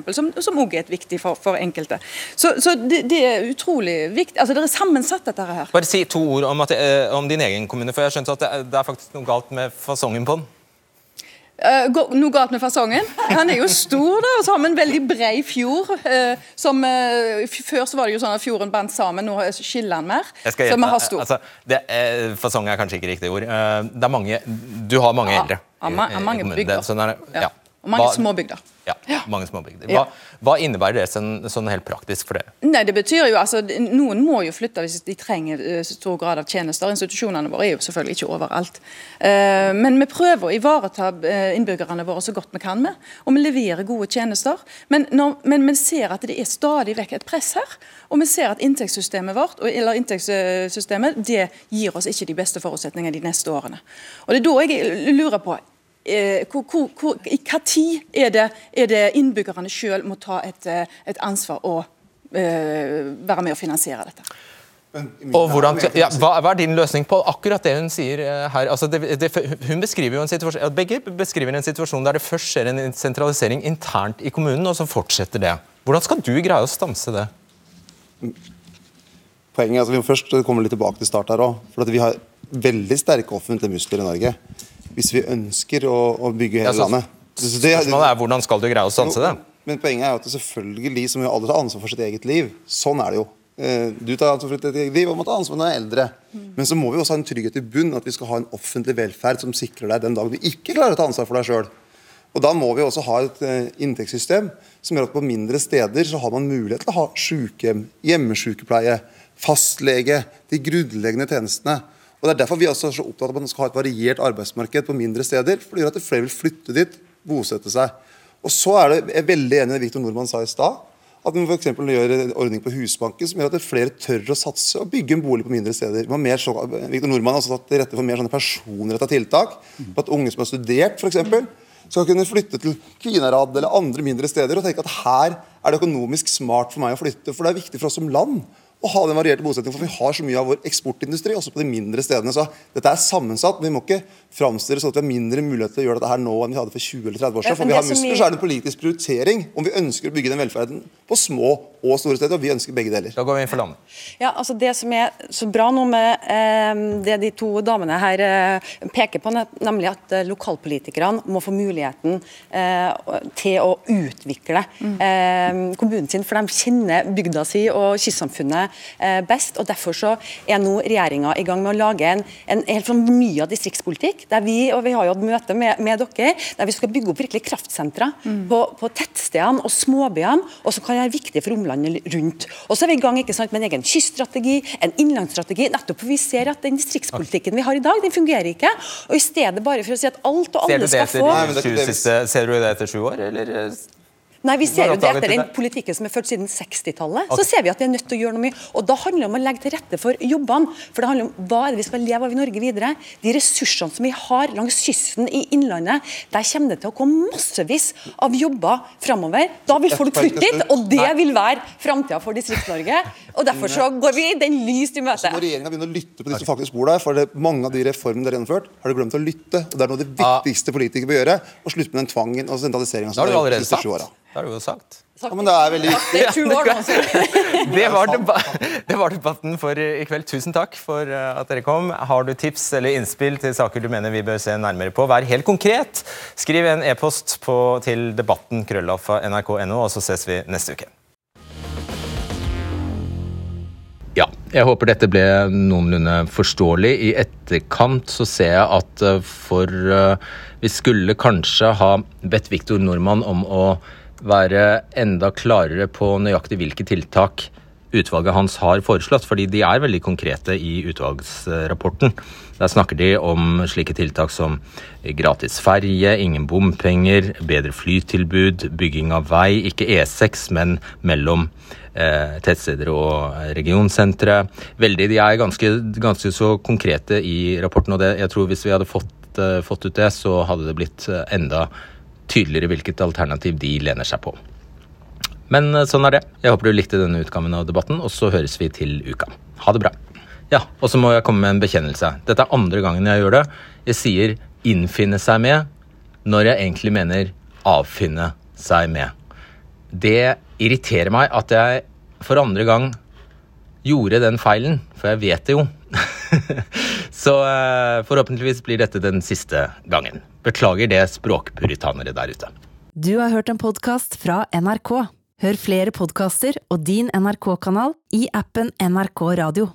som òg er et viktig for, for enkelte. Så, så det, det, er utrolig viktig. Altså, Det er sammensatt, dette her. Bare si to ord om, at, eh, om din egen kommune, for jeg har skjønt at det er faktisk noe galt med fasongen på den. Uh, noe galt med fasongen. Han er jo stor, da, og så har vi en veldig bred fjord. Uh, som uh, Før så var det jo sånn at fjorden bandt sammen, nå skiller han mer. så vi har stor. Altså, det, fasong er kanskje ikke riktig ord. det er mange, du har mange eldre. Ja, ja, mange bygder. Sånn ja. ja. Mange småbygder. Ja, mange småbygder. Hva, hva innebærer det sånn, sånn, helt praktisk for dere? Nei, det betyr jo, altså, Noen må jo flytte hvis de trenger uh, stor grad av tjenester. Institusjonene våre er jo selvfølgelig ikke overalt. Uh, men vi prøver å ivareta uh, innbyggerne våre så godt vi kan med. Og vi leverer gode tjenester. Men, når, men vi ser at det er stadig vekk et press her. Og vi ser at inntektssystemet vårt eller inntektssystemet, det gir oss ikke de beste forutsetningene de neste årene. Og det er da jeg lurer på Eh, hvor, hvor, hvor, I hva tid er det, er det innbyggerne selv må ta et, eh, et ansvar og uh, være med å finansiere dette? Og hvordan, ja, hva, hva, er din løsning på akkurat det hun sier her? Altså det, det, hun beskriver jo en situasjon, Begge beskriver en situasjon der det først skjer en sentralisering internt i kommunen, og så fortsetter det. Hvordan skal du greie å stanse det? Poenget, altså Vi må først komme litt tilbake til start her for Vi har veldig sterke offentlige muskler i Norge hvis vi ønsker å, å bygge hele ja, så, landet. Så det, spørsmålet er hvordan skal du greie å stanse det? Men poenget er jo at selvfølgelig så må alle ta ansvar for sitt eget liv. Sånn er det jo. Eh, du tar ansvar for ditt eget liv og må ta ansvar når du er eldre. Men så må vi også ha en trygghet i bunn, at vi skal ha en offentlig velferd som sikrer deg den dagen du ikke klarer å ta ansvar for deg sjøl. Og Da må vi også ha et eh, inntektssystem som gjør at på mindre steder så har man mulighet til å ha sykehjem, hjemmesykepleie, fastlege, de grunnleggende tjenestene. Og Det er derfor vi er så opptatt av at man skal ha et variert arbeidsmarked på mindre steder. for det gjør at flere vil flytte dit, bosette seg. Og så er det, Jeg er veldig enig i det Victor Nordmann sa i stad. At vi f.eks. gjør en ordning på Husbanken som gjør at flere tør å satse og bygge en bolig på mindre steder. Så, Victor Nordmann har også tatt til rette for mer sånne personrettede tiltak. på At unge som har studert, f.eks., skal kunne flytte til Kvinarad eller andre mindre steder og tenke at her er det økonomisk smart for meg å flytte. For det er viktig for oss som land å ha den varierte bosettingen. For vi har så mye av vår eksportindustri også på de mindre stedene. Så dette er sammensatt. Men vi må ikke framstille sånn at vi har mindre mulighet til å gjøre dette her nå enn vi hadde for 20 eller 30 år siden. For vi har muskler, så er det en politisk prioritering om vi ønsker å bygge den velferden på små og store steder. Og vi ønsker begge deler. Da går vi inn for landet. Ja, altså Det som er så bra nå med eh, det de to damene her eh, peker på, nemlig at eh, lokalpolitikerne må få muligheten eh, til å utvikle mm. Eh, kommunen sin, for de kjenner bygda si og kystsamfunnet Eh, best. og Derfor så er nå regjeringa i gang med å lage en, en helt sånn mye av distriktspolitikk. der vi og vi har jo hatt møte med, med, dere, der vi skal bygge opp virkelig kraftsentre mm. på, på, tettstedene og småbyene, og som kan være viktige for omlandet rundt. Og så er vi i gang ikke sant, med en egen kyststrategi, en innlandsstrategi, nettopp for vi ser at den distriktspolitikken vi har i dag, den fungerer ikke. Og i stedet bare for å si at alt og alle skal få Ser du det etter sju år, eller? Nei, vi ser jo det etter den politikken som er ført siden 60-tallet. Så ser vi at vi er nødt til å gjøre noe mye. Og da handler det om å legge til rette for jobbene. For det handler om hva er det vi skal leve av i Norge videre. De ressursene som vi har langs kysten i Innlandet, der kommer det til å komme massevis av jobber framover. Da vil folk flytte dit, og det vil være framtida for Distrikts-Norge. Og derfor så går vi den lyst i møte. Så må regjeringa begynne å lytte på de som faktisk bor der, for det, mange av de reformene dere har gjennomført, har dere glemt å lytte. Og det er noe av det viktigste politikere bør gjøre. Å slutte med den tvangen og sentraliseringa som har gjort de siste sju åra. Det har du jo sagt. Ja, men det er veldig viktig. det, var det var debatten for i kveld. Tusen takk for eh, at dere kom. Har du tips eller innspill til saker du mener vi bør se nærmere på, vær helt konkret. Skriv en e-post til debatten krøllalfa nrk.no, og så ses vi neste uke. Ja, jeg håper dette ble noenlunde forståelig. I etterkant så ser jeg at eh, for uh, Vi skulle kanskje ha bedt Viktor Nordmann om å være enda klarere på nøyaktig hvilke tiltak utvalget hans har foreslått, fordi de er veldig konkrete i utvalgsrapporten. Der snakker de om slike tiltak som gratis ferje, ingen bompenger, bedre flytilbud, bygging av vei, ikke E6, men mellom eh, tettsteder og regionsentre. Veldig, De er ganske, ganske, så konkrete i rapporten, og det, jeg tror hvis vi hadde fått, eh, fått ut det, så hadde det blitt enda enda tydeligere hvilket alternativ de lener seg på. Men eh, sånn er det. Jeg håper du likte denne utgaven av debatten, og så høres vi til uka. Ha det bra. Ja, og så må jeg komme med en bekjennelse. Dette er andre gangen jeg gjør det. Jeg sier 'innfinne seg med' når jeg egentlig mener 'avfinne seg med'. Det irriterer meg at jeg for andre gang gjorde den feilen, for jeg vet det jo. så uh, forhåpentligvis blir dette den siste gangen. Beklager det, språkpuritanere der ute. Du har hørt en podkast fra NRK. Hør flere podkaster og din NRK-kanal i appen NRK Radio.